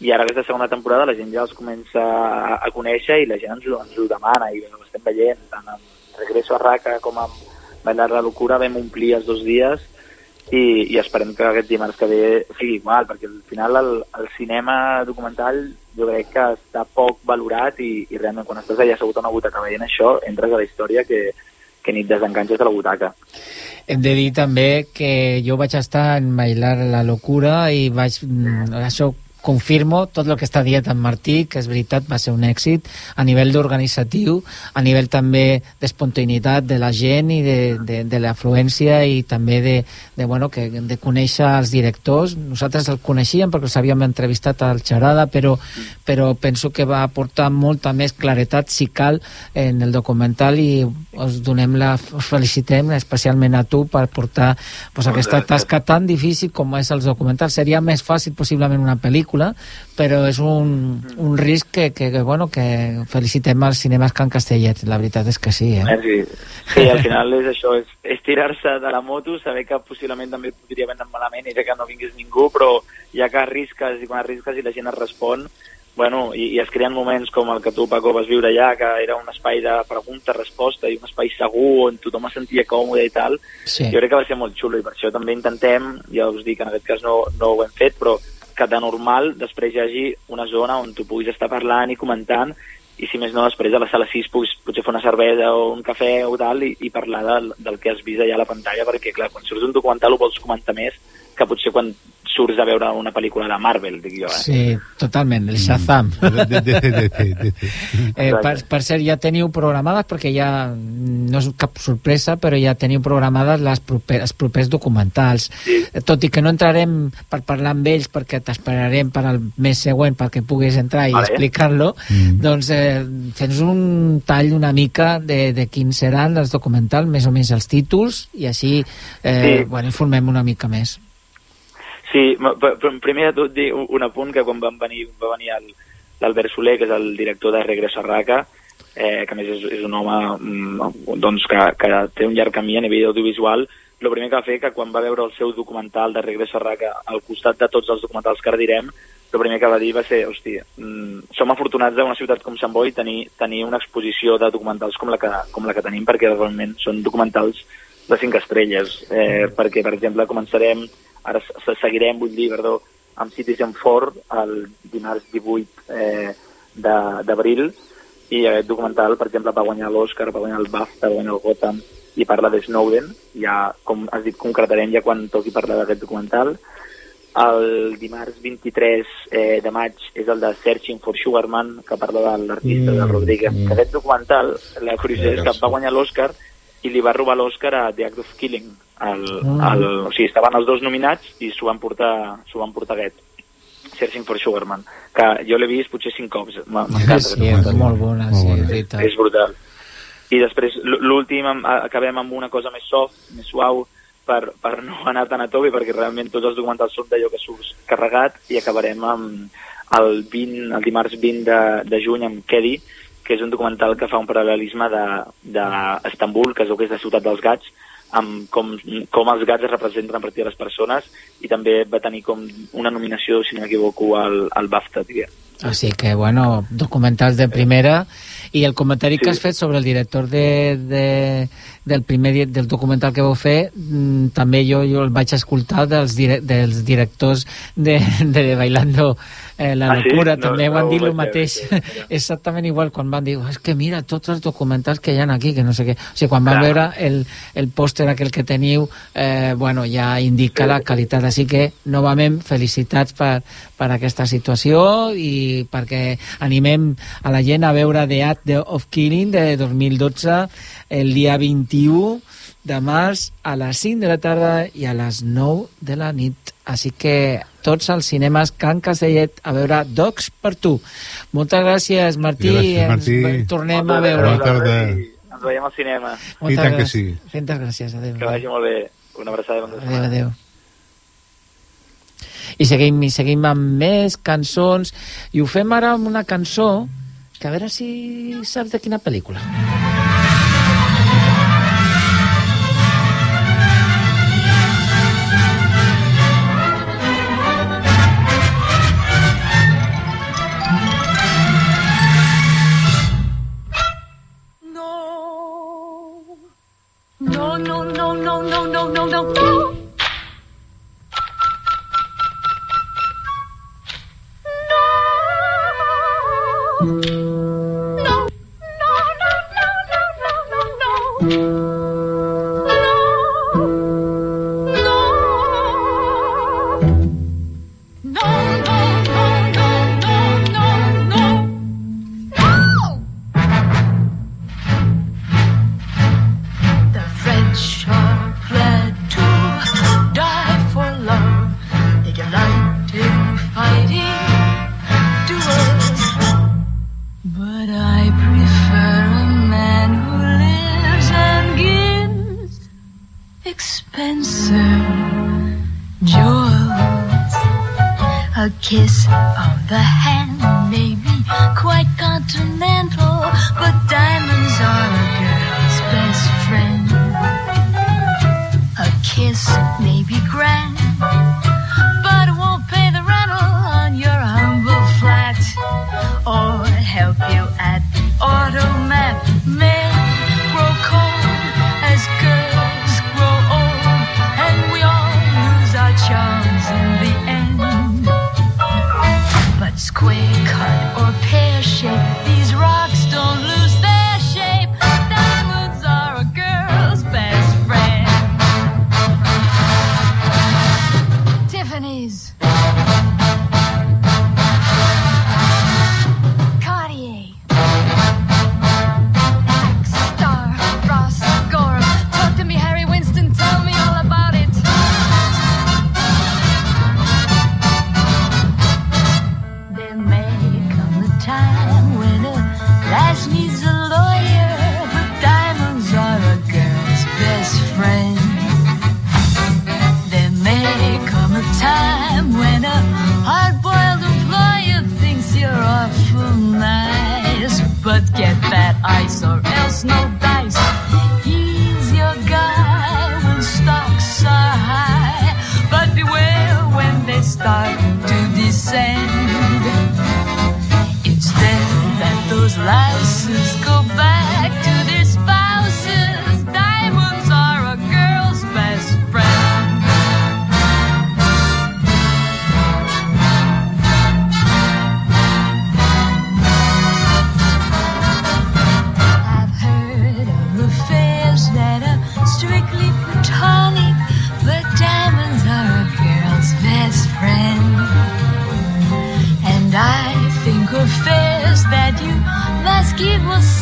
i ara aquesta segona temporada la gent ja els comença a, a conèixer i la gent ens, ho- ens ho demana i ho estem veient, tant amb Regreso a Raca com amb Bailar la Locura vam omplir els dos dies i, i esperem que aquest dimarts que ve sigui igual, perquè al final el, el cinema documental jo crec que està poc valorat i, i realment quan estàs allà assegut a una butaca veient això, entres a la història que, que ni et desenganxes de la butaca. Hem de dir també que jo vaig estar en Bailar la locura i vaig... mm, Això confirmo tot el que està dient en Martí, que és veritat, va ser un èxit a nivell d'organitzatiu, a nivell també d'espontaneïtat de la gent i de, de, de l'afluència i també de, de, bueno, que, de conèixer els directors. Nosaltres el coneixíem perquè els havíem entrevistat al Xarada, però, però penso que va aportar molta més claretat, si cal, en el documental i us donem la, us felicitem especialment a tu per portar pues, aquesta tasca tan difícil com és els documentals. Seria més fàcil possiblement una pel·lícula, però és un, un risc que, que, que, bueno, que felicitem als cinemes Can Castellet. La veritat és que sí, eh? Merci. Sí, al final és això, és, és tirar-se de la moto, saber que possiblement també podria vendre malament i que no vingués ningú, però ja que arrisques i quan arrisques i la gent et respon, bueno, i, i es creen moments com el que tu, Paco, vas viure allà, que era un espai de pregunta-resposta i un espai segur on tothom es sentia còmode i tal, Sí. jo crec que va ser molt xulo i per això també intentem, ja us dic, en aquest cas no, no ho hem fet, però que de normal després hi hagi una zona on tu puguis estar parlant i comentant i si més no després a la sala 6 puguis potser fer una cervesa o un cafè o tal i, i parlar del, del que has vist allà a la pantalla perquè clar, quan surts un documental ho vols comentar més que potser quan surts a veure una pel·lícula de Marvel, dic jo. Eh? Sí, totalment, el Shazam. eh, per, per cert, ja teniu programades, perquè ja no és cap sorpresa, però ja teniu programades les proper, els propers documentals. Sí. Tot i que no entrarem per parlar amb ells, perquè t'esperarem per al mes següent perquè puguis entrar i Vale. explicar-lo, mm. doncs eh, fes un tall una mica de, de quins seran els documentals, més o menys els títols, i així eh, Sí. bueno, informem una mica més. Sí, m- p- p- primer de tot dir un un apunt que quan van venir, va venir l'Albert Soler, que és el director de Regreso a Raca, eh, que a més és, és un home mm, doncs, que, que té un llarg camí a nivell audiovisual, el primer que va fer que quan va veure el seu documental de Regreso a Raca al costat de tots els documentals que ara direm, el primer que va dir va ser, hòstia, mm, som afortunats d'una ciutat com Sant Boi tenir, tenir una exposició de documentals com la que, com la que tenim, perquè realment són documentals de cinc estrelles, eh, perquè, per exemple, començarem, ara se- se- seguirem, vull dir, perdó, amb Citizen 4 el dimarts 18 eh, de- d'abril, i aquest documental, per exemple, va guanyar l'Oscar, va guanyar el BAFTA, va guanyar el Gotham, i parla de Snowden, ja, com has dit, concretarem ja quan toqui parlar d'aquest documental. El dimarts 23 eh, de maig és el de Searching for Sugarman, que parla de l'artista mm, de Rodríguez. Mm. Aquest documental, la curiositat és que va guanyar l'Oscar i li va robar l'Oscar a The Act of Killing. El, Mm. el, o sigui, estaven els dos nominats i s'ho van portar, s'ho van portar aquest. Searching for Sugarman, que jo l'he vist potser cinc cops. M'encanta. aquest Sí, és molt bona, sí, és brutal. I després, l- l'últim, acabem amb una cosa més soft, més suau, per, per no anar tan a tope, perquè realment tots els documentals són d'allò que surts carregat, i acabarem amb el, 20, el dimarts 20 de, de juny amb Kedi, que és un documental que fa un paral·lelisme d'Estambul, que es veu que és la ciutat dels gats, amb com, com els gats es representen a partir de les persones i també va tenir com una nominació, si no m'equivoco, al, al BAFTA, diguem. Así que, bueno, documentals de primera i el comentari sí. que has fet sobre el director de, de, del primer del documental que vau fer mm, també jo, jo el vaig escoltar dels, dire, dels directors de, de Bailando eh, la Ah, sí? locura No- també no van ho dir el mateix. veure, [laughs] exactament igual quan van dir "Oh, és que mira tots els documentals que hi ha aquí que no sé què, o sigui quan van Clar. veure el, el pòster aquell que teniu eh, bueno, ja indica la qualitat. Així que novament felicitats per, per aquesta situació i perquè animem a la gent a veure The Act of Killing de 2012 el dia 21 de març a les 5 de la tarda i a les 9 de la nit. Així que tots als cinemes Can Castellet a veure Docs per tu. Moltes gràcies, Martí. Gràcies, Martí. Ens tornem a Moltes veure. Bona tarda. Ens veiem al cinema. Moltes tant que gràcies. sí. Moltes gràcies. Adéu. Que vagi molt bé. Una abraçada i bon Adéu, adéu. I seguim, i seguim amb més cançons i ho fem ara amb una cançó que a veure si saps de quina pel·lícula. No, may be grand, que você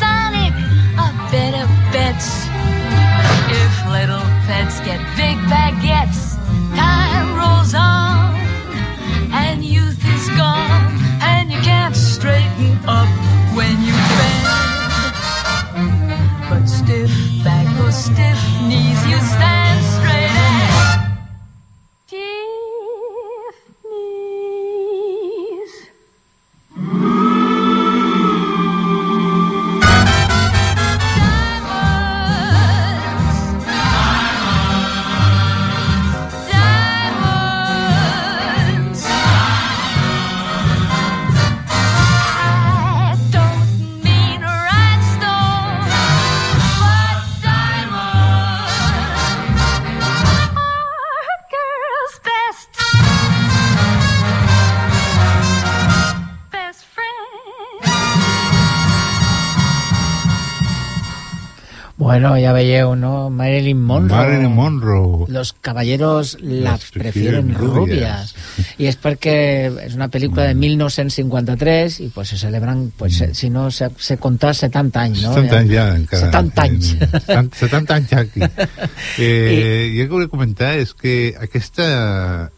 Bueno, ya veieu, ¿no? Marilyn Monroe. Marilyn Monroe. Los caballeros las Les prefieren prefieren rubias. Y es porque es una película de 1953 y pues se celebran, pues Mm. si no se, se contar 70 anys, no? 70 anys ja, encara. 70 anys. En- 70 anys ja aquí. [laughs] Eh, I el que volia comentar és que aquesta,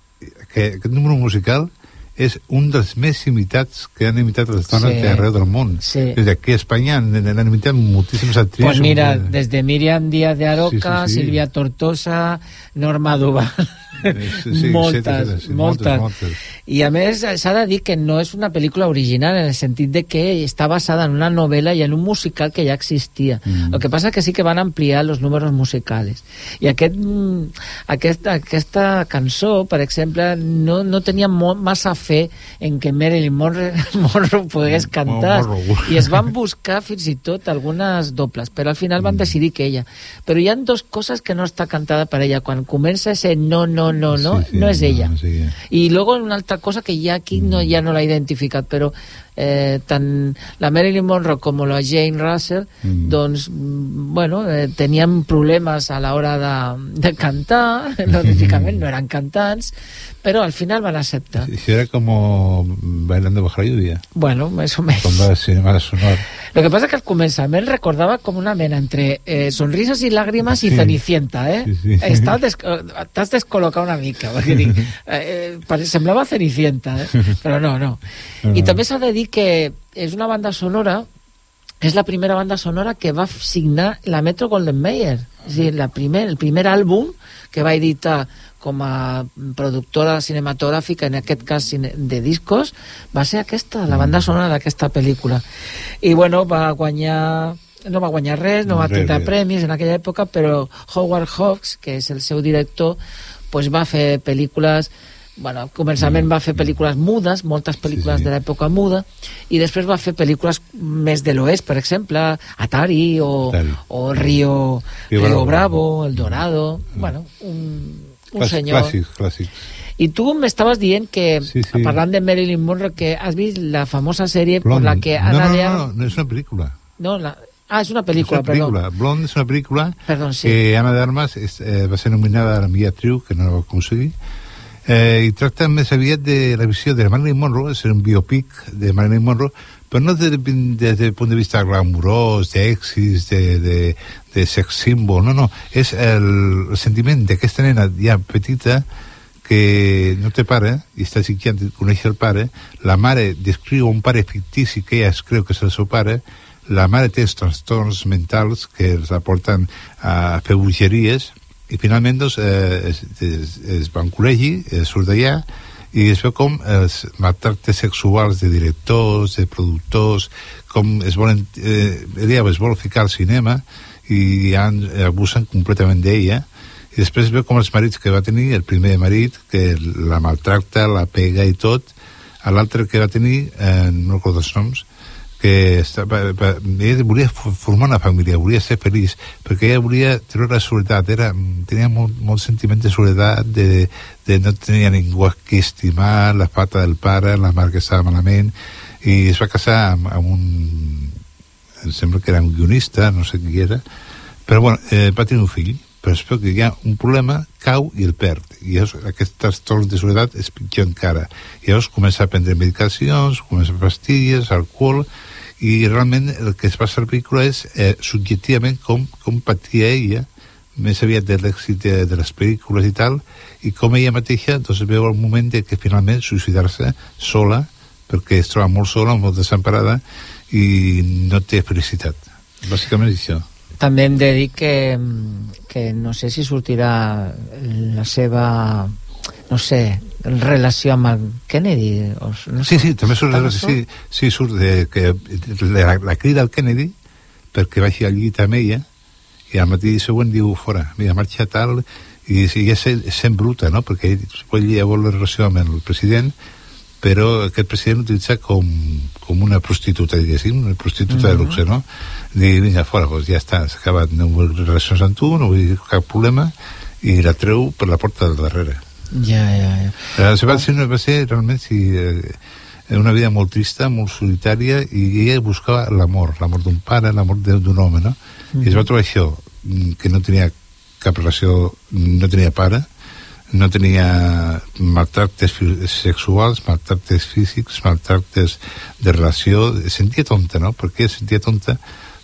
que aquest número musical és un dels més imitats que han imitat les dones Sí. d'arreu del món. Sí. Des d'aquí a Espanya han, han imitat moltíssimes actrius. Pues mira, Eh, desde Miriam Díaz de Aroca, Sí, sí, sí. Silvia Tortosa, Norma Duval, sí, sí, moltes, etcètera, sí, moltes. moltes. I a més s'ha de dir que no és una pel·lícula original en el sentit de que està basada en una novel·la i en un musical que ja existia. Mm. El que passa que sí que van ampliar els números musicals. I aquest, mm, aquesta, aquesta cançó, per exemple, no, no tenia mo massa fe en que Marilyn Monroe, [laughs] Monroe pogués cantar. Monroe. I es van buscar fins i tot algunes dobles, però al final van decidir que ella. Però hi han dos coses que no està cantada per ella. Quan comença ese no, no, no, no, Sí, sí, no és ella. no, sí. Y luego una altra cosa que ya aquí no, ya no la he identificat, però eh, tant la Marilyn Monroe com la Jane Russell Mm. doncs, mm, bueno, eh, tenien problemes a l'hora de, de cantar, [laughs] lògicament no [laughs] eren cantants, però al final van acceptar. Si era como bailando bajo la lluvia. Bueno, més o menys. Con va cinema sonor. Lo que pasa es que al comenzamiento recordaba como una mena entre eh, sonrisas y lágrimas y Sí. Cenicienta, eh? Sí, sí. Estàs des t'has descol·locat una mica, perquè dic, [laughs] eh, eh, semblava Cenicienta, eh? però no, no. I també s'ha de dir que és una banda sonora és la primera banda sonora que va signar la Metro Golden Mayer. A dir, la primer, el primer àlbum que va editar com a productora cinematogràfica, en aquest cas de discos, va ser aquesta, la banda sonora d'aquesta pel·lícula. I bueno, va guanyar no va guanyar res, no va Res, tindre premis en aquella època, però Howard Hawks, que és el seu director, pues va fer pel·lícules bueno, començament va fer pel·lícules mudes, moltes pel·lícules Sí, sí. de l'època muda, i després va fer pel·lícules més de l'oest, per exemple, Atari o, Atari. o Río, Río Río Bravo. El Dorado, bueno, un, un Clàssics, senyor... Clàssics, clàssics. I tu m'estaves dient que, Sí, sí. parlant de Marilyn Monroe, que has vist la famosa sèrie per Blonde. la que no, Ana no, de no, Armas- no, no, és una pel·lícula. No, la... Ah, és una pel·lícula, és una pel·lícula. perdó. Blonde és una pel·lícula Perdó, sí. que Ana de Armas és, eh, va ser nominada a la millor actriu, que no la va aconseguir, eh, i tracta més aviat de la visió de Marilyn Monroe, és un biopic de Marilyn Monroe, però no des, de, des del punt de vista glamurós, d'èxits, de, de, de sex símbol, no, no, és el, el sentiment d'aquesta nena ja petita que no té pare i està desitjant conèixer el pare. La mare descriu un pare fictici que ella es creu que és el seu pare. La mare té els trastorns mentals que els la porten a fer bogeries i finalment doncs, eh, es, es, es va un col·legi, eh, surt d'allà i es veu com els maltractes sexuals de directors, de productors, com es volen, eh, ella es vol ficar al cinema i ja abusen completament d'ella. I després veu com els marits que va tenir, el primer marit, que la maltracta, la pega i tot, a l'altre que va tenir, eh, no recordo els noms, que ella volia formar una família, volia ser feliç, perquè ella volia treure la soledat, era, tenia molt, molt sentiment de soledat, de, de no tenia ningú a qui estimar, la falta del pare, la mare que estava malament, i es va casar amb, amb un... em sembla que era un guionista, no sé qui era, però bueno, eh, va tenir un fill, però es veu que hi ha un problema, cau i el perd. I llavors aquest trastorn de soledat és pitjor encara. I llavors comença a prendre medicacions, comença pastilles, alcohol, i realment el que es va ser la pel·lícula és eh, subjectivament com, com patia ella, més aviat de l'èxit de, de les pel·lícules i tal, i com ella mateixa doncs, veu el moment de que finalment suïcidar-se sola, perquè es troba molt sola, molt desemparada, i no té felicitat. Bàsicament això. També hem de dir que, que no sé si sortirà la seva no sé, relació amb el Kennedy o, no Sí, sé, sí, també surt, sí, sí, surt de, que la, la crida al Kennedy perquè vagi al llit amb ella i al matí següent diu fora, mira, marxa tal i, i és, és sent bruta, no? perquè ell ja vol la relació amb el president però aquest president l'utilitza com, com una prostituta, diguéssim, una prostituta de Mhm. luxe, no? Dir, vinga, fora, doncs ja està, s'ha acabat, no vull relacions amb tu, no vull cap problema, i la treu per la porta del darrere. Ja, ja, ja. Eh, va, ser, va ser realment si, eh, una vida molt trista, molt solitària, i ella buscava l'amor, l'amor d'un pare, l'amor d'un home, no? Mm. I es va trobar això, mm, que no tenia cap relació, no tenia pare, no tenia maltractes sexuals, maltractes físics, maltractes de relació, sentia tonta, no? Per què sentia tonta?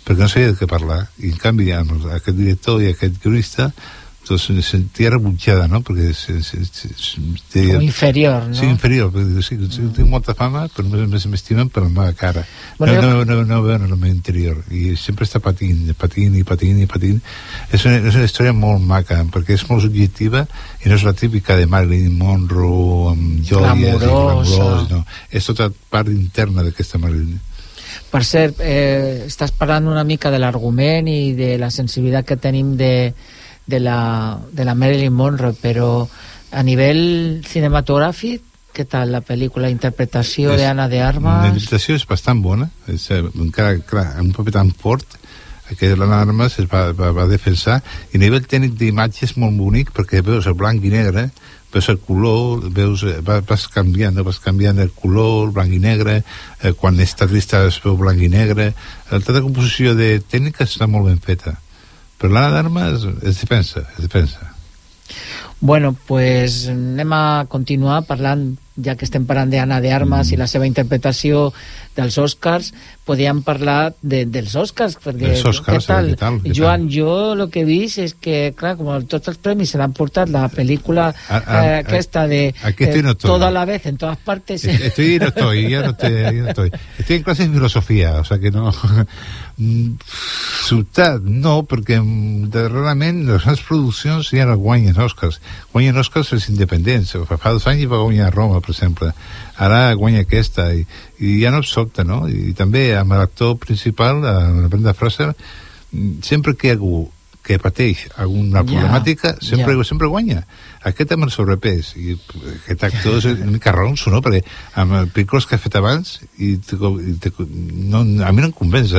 Perquè no sabia de què parlar. I en canvi, amb aquest director i aquest jurista, doncs se sentia rebutjada, no? Perquè se, se, se, se, deia, Com inferior, no? Sí, inferior, perquè sí, sí, tinc molta fama, però més, més m'estimen per la meva cara. Bueno, no, no, no, no veuen el meu interior. I sempre està patint, patint i patint i patint. És una, és una història molt maca, perquè és molt subjectiva i no és la típica de Marilyn Monroe amb joies i glamurós, no. És tota part interna d'aquesta Marilyn. Per cert, eh, estàs parlant una mica de l'argument i de la sensibilitat que tenim de, de, la, de la Marilyn Monroe, però a nivell cinematogràfic, què tal la pel·lícula, la interpretació d'Anna de La Armas? interpretació és bastant bona, és, eh, encara, clar, un paper tan fort, que l'Anna Armas es va, va, va defensar, i a nivell tècnic d'imatge és molt bonic, perquè veus el blanc i negre, veus el color, veus, eh, va- vas canviant, vas canviant el color, el blanc i negre, eh, quan està trista es veu blanc i negre, tota composició de tècnica està molt ben feta. pero la alarma es, es defensa, es defensa. Bueno, pues anem a continuar parlant ja que estem parlant d'Anna de Armas Mm. i la seva interpretació dels Oscars, podríem parlar de, dels Oscars, perquè Dels Oscars, què tal? què tal, què tal? Jo el que he vist és que, clar, com tots els premis se l'han portat la pel·lícula A- a- eh, aquesta de eh, aquí estoy no estoy. Toda la vez, en todas partes. Estoy, no estoy, ya no estoy, ya no estoy. Estoy en clase de filosofía, o sea que no... Ciutat, no, perquè mm, darrerament les grans produccions ja no guanyen Oscars. Guanyen Oscars els independents. Fa dos anys va guanyar Roma, per exemple. Ara guanya aquesta i, i ja no et sobta, no? I, també amb l'actor principal, eh, la Brenda Fraser, sempre que hi ha algú que pateix alguna Ja, problemàtica, sempre, ja. sempre guanya. Aquest amb el sobrepès, i aquest actor és una mica ronso, no? Perquè amb el picos que ha fet abans, i, te, i te, no, a mi no em convenç.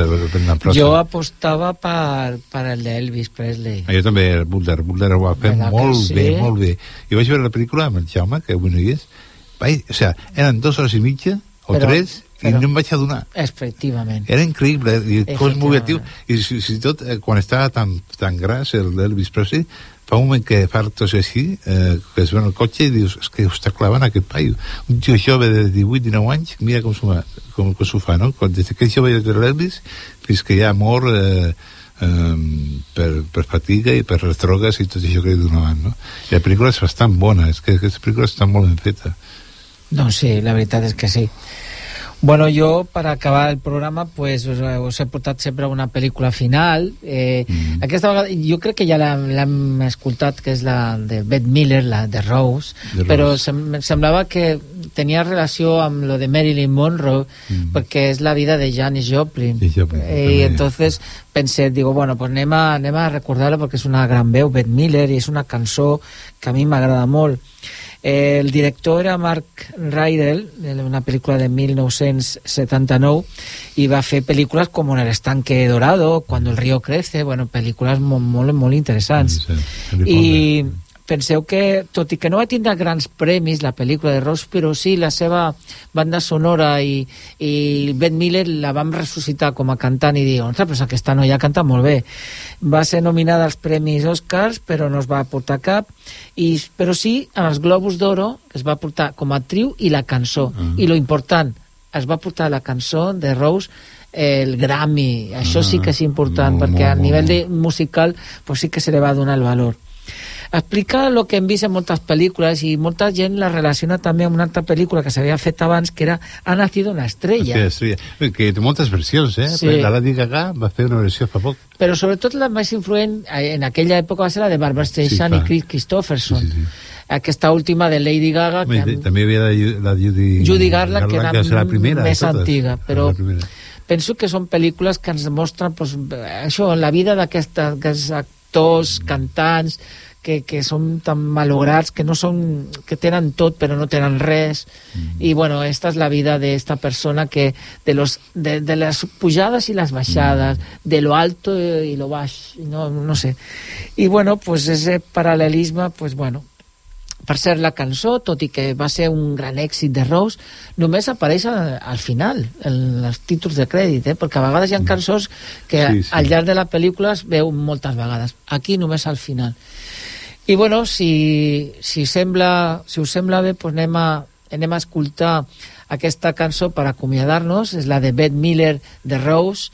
Jo apostava per, per el d'Elvis Presley. Ah, jo també, el Bulder, el Bulder ho va fer molt sí? bé, molt bé. Jo vaig veure la pel·lícula amb el Jaume, que avui no hi és, vaig, o sea, eren dues hores i mitja, o Però- tres, i però- no em vaig adonar. Efectivament. Era increïble, i es movia, tio, Efectivament. i fins i tot eh, quan estava tan, tan gras el Elvis Presley, fa un moment que fa actuació així, eh, que es veu en el cotxe i dius, és que ho està clavant aquest paio. Un tio jove de 18-19 anys, mira com s'ho com, com fa, no? Quan, des que és jove de l'Elvis fins que ja mor eh, eh, per, per fatiga i per les drogues i tot això que li donaven, no? I la pel·lícula és bastant bona, és que aquesta pel·lícula està molt ben feta. Doncs sí, la veritat és que sí. Bueno, jo, per acabar el programa, pues, us, us he portat sempre una pel·lícula final. Eh, mm. Aquesta vegada, jo crec que ja l'hem escoltat, que és la de Bette Miller, la de Rose, De però Rose. sem semblava que tenia relació amb lo de Marilyn Monroe, Mm. perquè és la vida de Janis Joplin. Joplin, Eh. I entonces pensé, digo, bueno, pues anem a, anem a recordar-la perquè és una gran veu, Bette Miller, i és una cançó que a mi m'agrada molt. Eh, el director era Mark Rydell, de una pel·lícula de 1979, i va fer pel·lícules com En el estanque dorado, Cuando el río crece, bueno, pel·lícules molt, molt, molt interessants. Sí, Harry I penseu que, tot i que no va tindre grans premis la pel·lícula de Ross, però sí la seva banda sonora i, i Ben Miller la vam ressuscitar com a cantant i dir, ostres, però aquesta noia canta molt bé. Va ser nominada als premis Oscars, però no es va portar cap, i, però sí als Globus d'Oro, que es va portar com a actriu i la cançó. Ah. I lo important, es va portar la cançó de Rose el Grammy, això sí que és important molt, perquè a molt, nivell molt. de musical pues sí que se li va donar el valor explica el que hem vist en moltes pel·lícules i molta gent la relaciona també amb una altra pel·lícula que s'havia fet abans que era Ha nacido una estrella Sí, sí. Que té moltes versions, eh? Sí. Sí. La Lady Gaga va fer una versió fa poc. però sobretot la més influent eh, en aquella època va ser la de Barbara Streisand clar. i Chris Christopherson sí, sí. aquesta última de Lady Gaga que Home, també hi havia la, la Judy, Judy Garland, que era va ser la primera més totes. antiga, però primera. penso que són pel·lícules que ens mostren pues, això, la vida d'aquests actors, cantants, que, que són tan malograts, que no són, que tenen tot però no tenen res. Mm -hmm. I bueno, esta és la vida d'esta persona que de, los, de, de les pujades i les baixades, mm -hmm. de lo alto i lo baix, no, no sé. I bueno, pues ese paral·lelisme, pues bueno, per ser la cançó, tot i que va ser un gran èxit de Rose, només apareix al final, en els títols de crèdit, eh? perquè a vegades hi ha mm. cançons que sí, sí. al llarg de la pel·lícula es veu moltes vegades. Aquí només al final. I bueno, si, si, sembla, si us sembla bé, doncs anem a, anem a escoltar aquesta cançó per acomiadar-nos, és la de Beth Miller de Rose,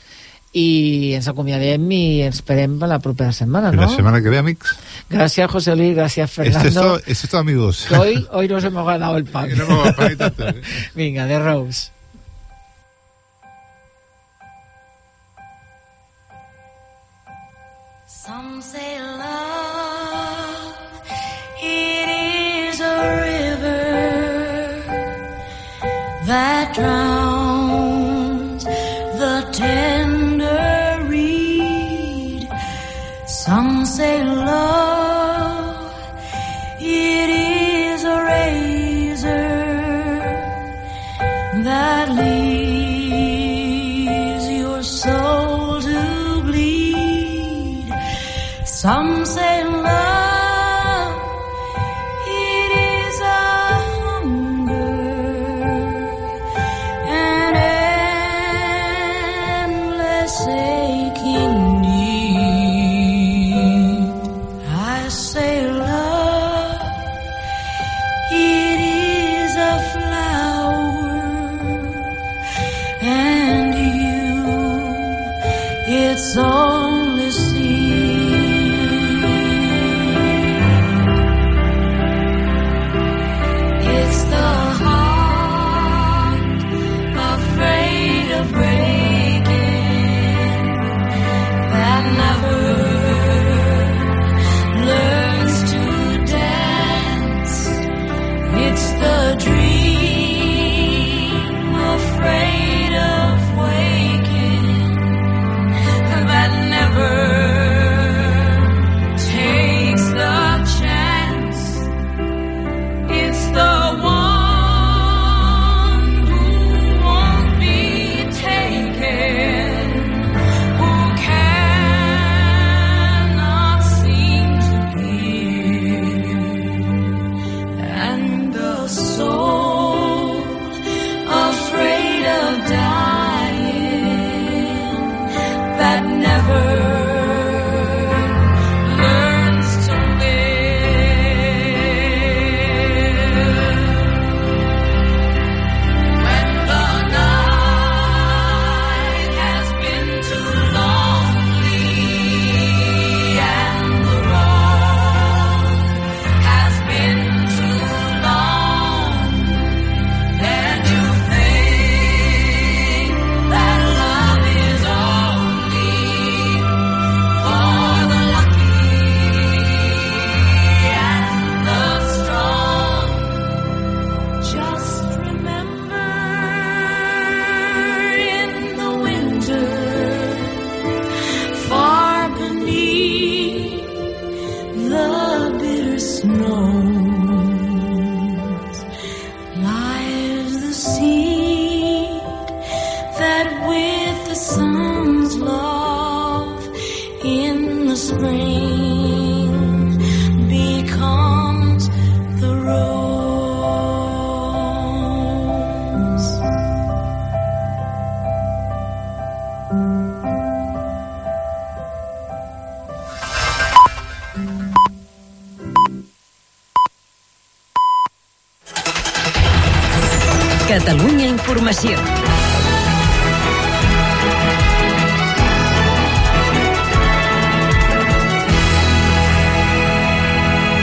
i ens acomiadem i ens esperem per la propera setmana, ¿no? La semana que ve, amics. Gracias, José Luis, gracias, Fernando. Es esto, es esto amigos. Que hoy, hoy nos hemos ganado el pan. [laughs] Hemos ganado el pan [laughs] ¿eh? Venga, de Rose. that drown. Informació.